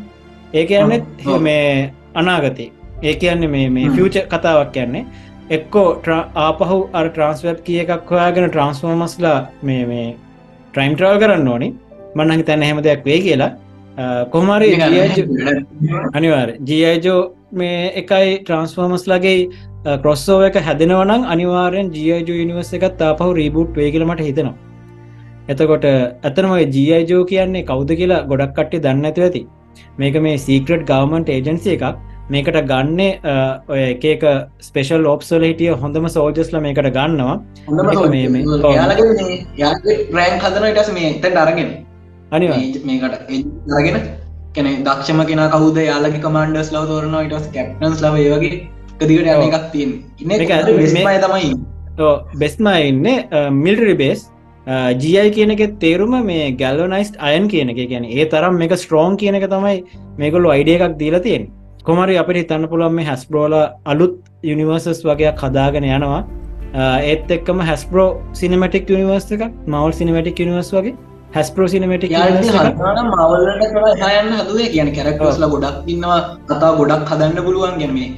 ඒ කියන්නෙත් මේ අනාගතය ඒ කියන්නේ මේ මේ ෆියච කතාවක් කියන්නේ. එක්කෝ ආපහු අර ට්‍රන්ස්වබ් කිය එකක් හොයාගෙන ට්‍රන්ස්ෆෝමස්ලා මේ මේ ට්‍රයිම් ට්‍රවල් කරන්න ඕනි. මන්නහි තැන්න හෙම දෙයක් වේ කියලා කොහමරි අනිවාර් ජියජෝ මේ එකයි ට්‍රන්ස්ෆෝමස් ලගේ කොස්සෝ එක හැදෙනවනම් අනිවාරෙන් ජියජෝ නිවස එකත් ආපහු රීබුට් වේ කියලමට හිතනවා. එතකොට ඇතනම ජීජෝ කියන්නේ කවුද කියලා ගොඩක් කට්ටි දන්න ඇතු ඇති. මේක මේ සීක්‍රට් ගවමන්ට ඒජන්සිය එකක්. මේකට ගන්නේ ඔය එකක ස්පේෂල් ඔප්සල හිටිය හොඳම සෝජස්ල මේකට ගන්නවා. රෑන් හදන ඉටස් මේ තැන් අරගෙන අනි මේකට අරගෙන කැන දක්ෂම කෙන කවුද? යාලගේ කමන්ඩස් ලව තෝරන ඉටස් කැප්ටන්ස් ලව ඒවගේ කදිකට යන එකක් තියෙන් ඉන්න තමයි බෙස්ම ඉන්න මිල්ටරි බේස් ජයි කියනක තේරුම මේ ගැල්වනයිස්ට අයන් කියන එක. ගැන ඒ තරම් මේක ස්ට්‍රෝන් කියන එක තමයි මේකොල්ලු අයිඩිය එකක් දීලා තියෙන කොමරි අපිට හිතන්න පුළුවන් මේ හැස්බ්‍රෝල අලුත් යනිවර්සස් වගේ හදාගෙන යනවා. ඒත් එක්කම හැස්පරෝ සිනමටික් නිවර්ස එක මවල් සිනමටික් නිවර්ස් වගේ හැස්පරෝ සිනමටික් මවල්ලට හයන්න හදුවේ කියන කැරක්ටස්ල ගොඩක් ඉන්නවා කතා ගොඩක් හදන්න පුළුවන් ගැනේ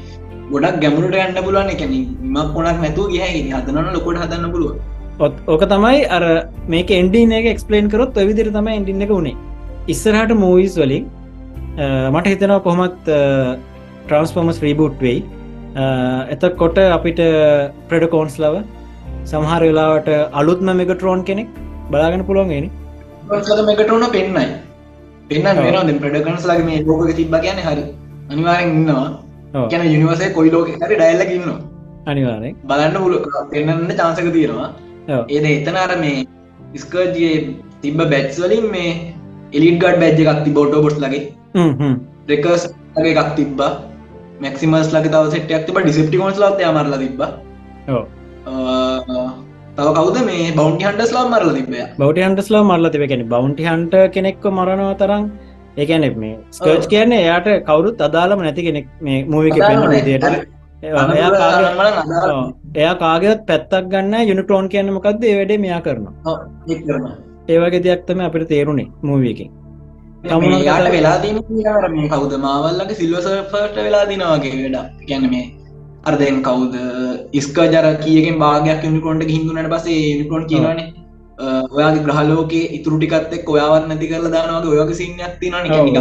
ගොඩක් ගැමුණට යන්න පුළුවන් එකැන මක් පොනක් නැතුව ගහ හදන්න ලොකොට හදන්න පුළුවන්. ඕක තමයි අර මේක එන්ඩින එක එක්ස්පලේන් කරොත් විදිර තම එන්ඩින්න එක වුණේ ඉස්සරහට මූවිස් වලින් මට හිතෙනවා කොහොමත් ට්‍රන්ස්ෆෝමස් රීබුට් වෙයි. එත කොට අපිට ප්‍රඩකෝන්ස් ලව සමහර වෙලාවට අලුත්ම මෙකටරෝන් කෙනෙක් බලාගෙන පුළුවන්ගෙන මෙකටෝන පෙන්න්නයි පෙන්න්න වෙන ප්‍රඩකන්ස් ලගේ මේ ලෝක තිබ කියන හරි. අනිවාරෙන් ඉන්නවා. ගැන යනිවසේ කොයි ලෝක හරි ඩයිල්ලක ඉන්නවා. අනිවාරෙන් බලන්න පුල පෙන්න්න චාන්සක තියෙනවා. ඒද එතනර මේ ස්කර්ජයේ තිබ බැට්ස් වලින් මේ එලිට ගඩ් බැජ් එකක් ති බොඩෝ බොට් ලගේ රෙකර්ස් ලගේ එකක් තිබ්බා. මැක්සිමස් ලගේ තව සෙට්යක් තිබ ඩිසිප්ටිකොන්ස් ලත් මරල තිබ තව කවද මේ බෞන්ටි හන්ටස් ලා මරල තිබේ බෞටි හන්ටස්ලා මරල තිබ කෙන බෞන්ටි හන්ට කෙනෙක්ව මරනවා තරම් ඒකැනෙ මේ ස්කර්ච් කියන්නේ එයාට කවුරුත් අදාලම නැති කෙනෙක් මේ මූවික පෙන්න්න විදියට එයා කාගත් පැත්තක් ගන්න යුනිටෝන් කියන්න මොකක්ද වැඩේ මෙයා කරනවා. ඒවගේ දෙයක්තම අපිට තේරුණේ මූවීකින් යාට වෙලාදීම කවුද? මාවල්ලගේ සිල්වසට වෙලා දිනවාගේ වැඩ ගැන මේ අර්දයෙන් කවුද? ඉස්ක ජර කියගෙන් භාගයක් යුනිකොන්ට හිදුනට පසේ යුනිකොන් කියවනේ ඔයාගේ ග්‍රහලෝක ඉතුරටිකත්තෙක් ඔයාවත් නැති කරල දානවාගේ ඔයගේ සින්නයක් තින නික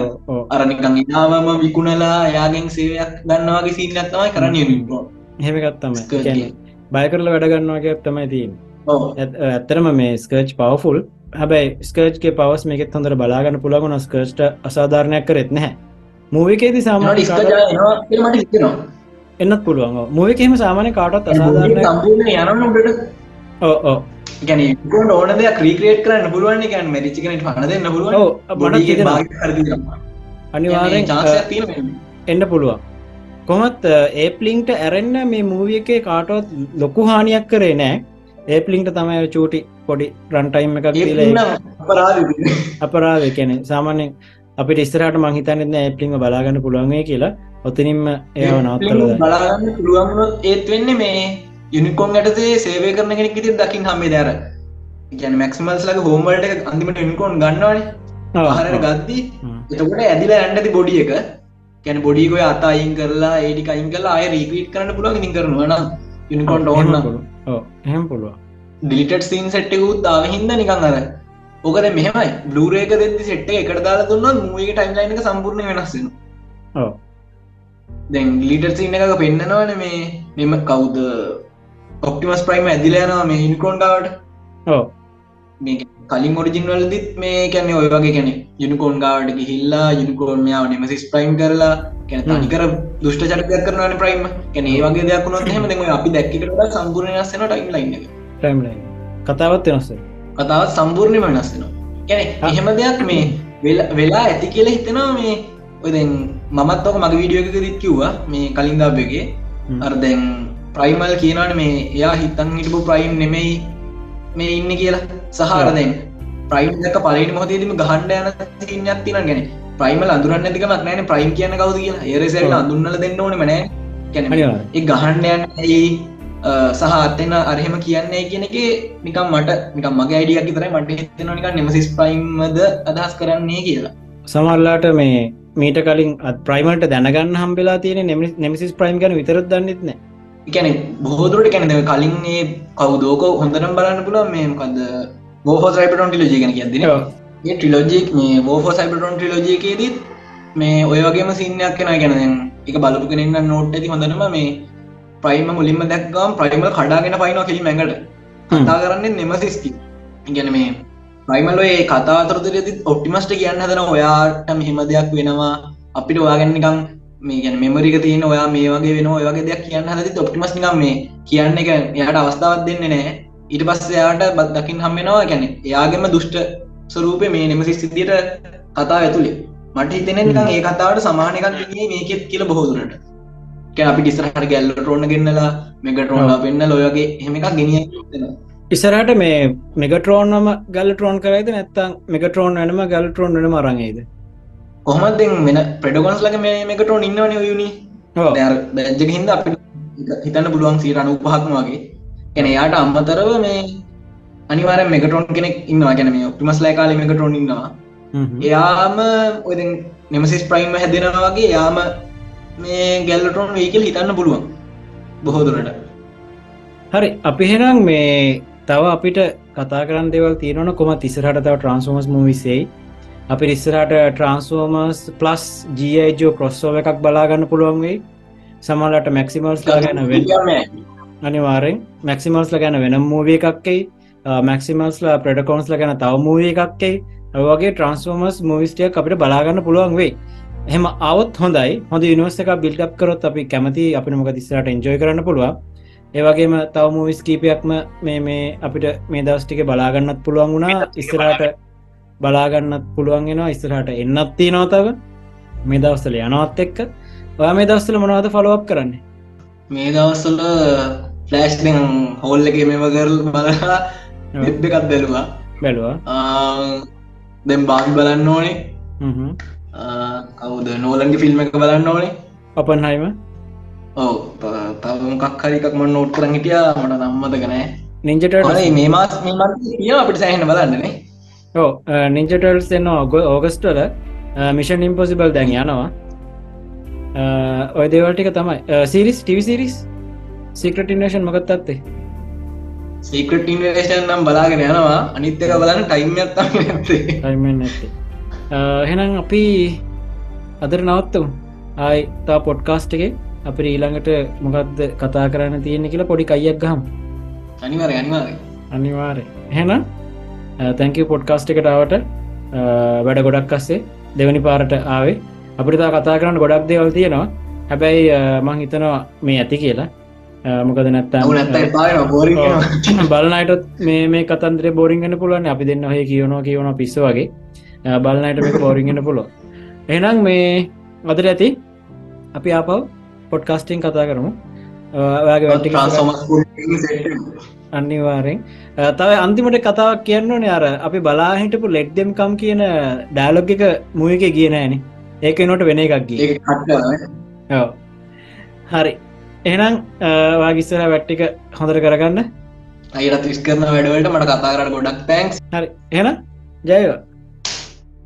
අරනිකං ඉනාවම විකුණලා යාගෙන් සේවයක් දන්නවාගේ සින්නයක් තමයි කරන්න යුනිකෝ හෙමකත්තම බය කරල වැඩගන්නවාගේ තමයි තිීන් ඇත්තරම මේ ස්කර්ච් පවෆුල් හැබයි ස්කර්ච්ගේ පවස් මේකෙත් හොඳර බලාගන්න පුළගුණ ස්කර්ච්ට අසාධාරණයක් කරෙත් නැහැ. මූවිකේති සාමාන එන්නත් පුළුවන්. මූවිකෙම සාමානය කාටත් අසාධාරණ යනට ඕ ගැන ඕන දෙයක් ක්‍රීක්‍රේට් කරන්න පුළුවන් ගැන් මරිචිකනට පන දෙන්න පුළුවන්. අනිවාරෙන් එන්න. පුළුවන්. කොමත් ඒපලිංට ඇරෙන්න්න මේ මූවිය එකේ කාටවත් ලොකු හානියක් කරේ නෑ. ඒපලිංට තමයි චූටි පොඩි රන්ටයිම් එකක් අපරාධ කැනෙ සාමාන්‍යෙන් අපිට ඉස්සරට මහිතන්න ඇපලිම බලාගන්න පුළුවන්ගේ කියලා. ඔතනින්ම ඒව නවත්තල බලාගන්න පුළුවන්ගුණොත් ඒත් වෙන්න මේ යුනිකෝන් ඇටසේ සේවය කරන කෙනෙක් ඉති දකිින් හම්මේ දර ගැන මැක්ස්මල්ස් ලක හෝමල්ට අන්තිමට යුනිකෝන් ගන්නවානේ. ආහරට ගත්දී එතකොට ඇදිල ඇන්ඩති බොඩිය එක. කැන බොඩිකොය අත අයින් කරලා ඒඩි අයින් කරලා අය රීපීට් කරන්න පුළුවන් ඉතින් කරනවා නම්. යුනිකෝන්ට ඕන්න එහෙම පුළුව ඩිලිටඩ් සීන් සෙට්ටකුත් දාව හින්ද නිකං අර ඕකද මෙහමයි. බ්ලරේක දෙදදි සෙට්ට එකට දාලා දුන්න මූගේ ටයිම්ලයින එක සම්පූර්ණ වෙනස්සෙන දැන් ලිටර් සින්න එකක පෙන්න්නනවන මේ මෙම කවුද? ඔක්ටිමස් ප්‍රයිම ඇදිලයනවා මේ හිනිකෝන්ඩාවට මේ කලින් ඔරිජින් වලදිත් මේ කැන ඔය වගේ කැනෙ යුනිකෝන් ගාවට ගිහිල්ලා යුනිකෝන් මෙයාව නෙමසිස් ප්‍රයිම් කරලා කැන තනිකර දුෂ්ට චරිතයක් කරනවන ප්‍රයිම් කැන ඒ වගේ දෙයක්ුණොත් හෙම දෙම අපි දැක්කට සම්පූර්ණයස්සන ටයිම් ලයින්න ටයිම්ලයි කතාවත් වෙනස්ස කතාවත් සම්පූර්ණය වෙනස්සෙනවා කැන එහෙම දෙයක් මේ වෙලා ඇති කියලා හිතනවා මේ ඔයදැන් මමත් ඔක මගේ වීඩියෝ එක දිත් කිව්වා. මේ කලින් දාබයගේ අර දැන් ප්‍රයිමල් කියනවන මේ එයා හිතන් හිටපු ප්‍රයිම් නෙමෙයි මේ ඉන්න කියලා. සහර දැන් ප්‍රයිම් දක පලට මොහතේදම ගහන්ඩ යන සින්නයක් තින ගැන ප්‍රයිමල් අඳුරන්න ඇතිකමක් නෑන ප්‍රයිම් කියන කවද කියලා. ඒරසල අඳුන්නල දෙන්න ඕන මනෑ කැන ඒ ගහන්ඩයන් ඇයි සහ අත්තෙන අරහෙම කියන්නේ කියන එක නිකම් මට නිකම් මගේ අයිඩියක් තරයි මට හිතෙන නික නෙමසිස් ප්‍රයිම්ද අදහස් කරන්නේ කියලා. සමල්ලාට මේ මීට කලින් ප්‍රයිමට දැනගන්න හම්බෙලා තියෙන නෙමසිස් ප්‍රයිම් ගැන විතරත් දන්නෙත්න එකැන බොහෝදුරට කැනෙ කලින් ඒ කවුදෝක හොඳනම් බලන්න පුළ මේකද බෝහෝ සයිපටොන් ටිලෝජි ගැන කියදන ඒ ට්‍රිලෝජික් මේ බෝහෝ සයිපටොන් ට්‍රිලෝජයකේදත් මේ ඔය වගේම සින්නයක් කෙන ගැන එක බලපු කෙනන්න නෝට් ඇති හොඳනම මේ ප්‍රයිම මුලින්ම දැක්ගම් ප්‍රයිමල් කඩාගෙන පයිනවා කිලි මැඟට කතා කරන්නේ නෙම සිස්ති ඉගැන මේ ප්‍රයිමල් ඒ කතාතරතුරති ඔප්ටිමස්ට කියන්න හදන ඔයාට මෙහෙම දෙයක් වෙනවා. අපිට ඔයාගැන්නිකම් මේ ගැන මෙමරික තියෙන ඔයා මේ වගේ වෙන ඔයගේ දෙයක් කියන්න හදති ඔප්ටිමස් නිකම් මේ කියන්න එක එයාට අවස්ථාවත් දෙන්නේ නෑ ඊට පස්ස එයාට බත් දකිින් හම්මෙනවා ගැන එයාගෙම දුෂ්ට ස්වරූපය මේ නෙම සිස්තියට කතා ඇතුළේ මට හිතෙන නිකම් ඒ කතාවට සමානකක් මේකෙත් කියල බොහෝදුරට අපි ටිස්සරහට ගැල්ල ටරෝන ගෙන්න්නලා මෙගටරෝන්ලා පෙන්න්න ලොයගේ හෙම එකක් ගෙනිය ඉසරට මේ මෙගටරෝන්නම ගල් ටරෝන් කරයිද නැත්තම් මෙගටරෝන් වනම ගල් ටරෝන් වන මරගේද කොහමත් වෙන ප්‍රඩගොන්ස් ලක මේ මෙකටරෝන් ඉන්නවන යුනි? බැජ්ජක හිද අපි හිතන්න පුළුවන් සීරණ උපහක්ම වගේ. එන යාට අම්මතරව මේ අනිවාර මෙකටරෝන් කෙනෙක් ඉන්නවා. ගැන මේ ඔපිමස් ලයිකාල මෙකටරෝන් ඉන්නවා. එයාම ඔය නෙමසිස් ප්‍රයිම් හැදෙනවා වගේ යාම මේ ගැල්ලටොන් වේකල් හිතන්න පුළුවන්. බොහෝදුරට හරි අපි හෙනම් මේ තව අපිට කතා කරන්න දෙවල් තියෙනවන කොම තිසරට තව ට්‍රන්ස්ෝමස් මවිසෙයි අපි ඉස්සරට ට්‍රන්ස්ෝමර්ස් ප්ලස් ජෝ කොස්සෝව එකක් බලාගන්න පුළුවන් වෙයි. සමල්ලට මැක්සිමල්ස් ගැන අනිවාරෙන් මැක්සිමල්ස්ල ගැන වෙනම් මූවිය එකක්කෙයි මැක්සිමල්ස්ලා ප්‍රඩකෝන්ස්ල ගැන තව මූවිය එකක්කෙයි වගේ ට්‍රන්ස්ෝමර්ස් මවිස්ටියක් අපිට බලාගන්න පුළුවන් වෙයි එහෙම අවත් හොඳයි. හොඳ නිවර්ස එක බිල්ටප් කරොත් අපි කැමති අපි මොක තිස්සරට එන්ජෝය කරන්න පුළුව ඒවගේම තව මූවිස් කීපයක්ම මේ මේ අපිට මේ දස්ටික බලාගන්නත් පුළුවන් වුණා. ඉස්සරට බලාගන්නත් පුළුවන්ගෙනවා ඉස්සරහට එන්නත්ති නොතව මේ දවස්සල යනවත් එක්ක. ඔයා මේ දවස්සල මොනවද ෆලෝප් කරන්නේ? මේ දවස්සල ෆලෑස්් හෝල්ල එක මෙම කරල් බලලා දෙකත් බැලවා. බැලවා. දැම් බාන් බලන්න ඕනේ කවුද? නෝලන්ගේ ෆිල්ම් එක බලන්න ඕනේ. අපන් හයිම ඔව තවමකක් හරිකක් ම නෝට් කරන් හිටිය. මට නම්මද ගනෑ නින්ජට මේ මාස් කිය අපිට සෑහන බලන්නනේ ඕ නින්ජටල්ස් එන්න ඔග ඕගස්ටල මිෂන් ඉම්පොසිබල් දැන් යනවා. ඔය දේවල්ටික තමයි. සිරිස් ටිවි සිරිස් සිකට ඉන්නේෂන් මකත් අත්තේ සීකට ඉන්වේෂන් නම් බලාගෙන යනවා. අනිත්තක බලන්න ටයිම්යත්තා නැත්තේ ටයිම නැත්තේ හෙනම් අපි අදර නවත්තම්. ආයි තා පොඩ්කාස්ට් එක අපි ඊළඟට මොකක්ද කතා කරන්න තියෙන කියලා පොඩි අයියක් ගහම්. අනිවර අනිවාර අනිවාරය හෙන තැංක පොඩ්කාස්ට් එකටාවට වැඩ ගොඩක් අස්සේ දෙවනි පාරට ආවේ. අපිට කතා කරන්න ගොඩක් දේවල් තියෙනවා. හැබැයි මං හිතනවා මේ ඇති කියලා. මොකද නැත්තා බලනයිටත් මේ මේ කතන්දර බෝරිංගන්න පුළුවන් අපි දෙන්න හය කියවනවා කියවන පිස්ස වගේ බලනයට මේක බෝරිගෙන පුලො එනම් මේ අදර ඇති අපි ආපව් පොඩ්කාස්ටිං කතා කරමු. අනිවාරෙන් තව අන්තිමට කතාවක් කියන්න ඕනේ. අර අපි බලා හිටපු ලෙට් දෙම් කම් කියන ඩෑලොග් එක මුවක කියනෑන ඒක නොට වෙන එකක් ගිය. හරි. එහෙනම් වාගිස්සර වැට්ටික හොඳර කරගන්න. අයිරත් විස් කරන වැඩවලට මට කතා කරට ගොඩක් තැන්ක්ස් හරි. එහෙනම් ජයවා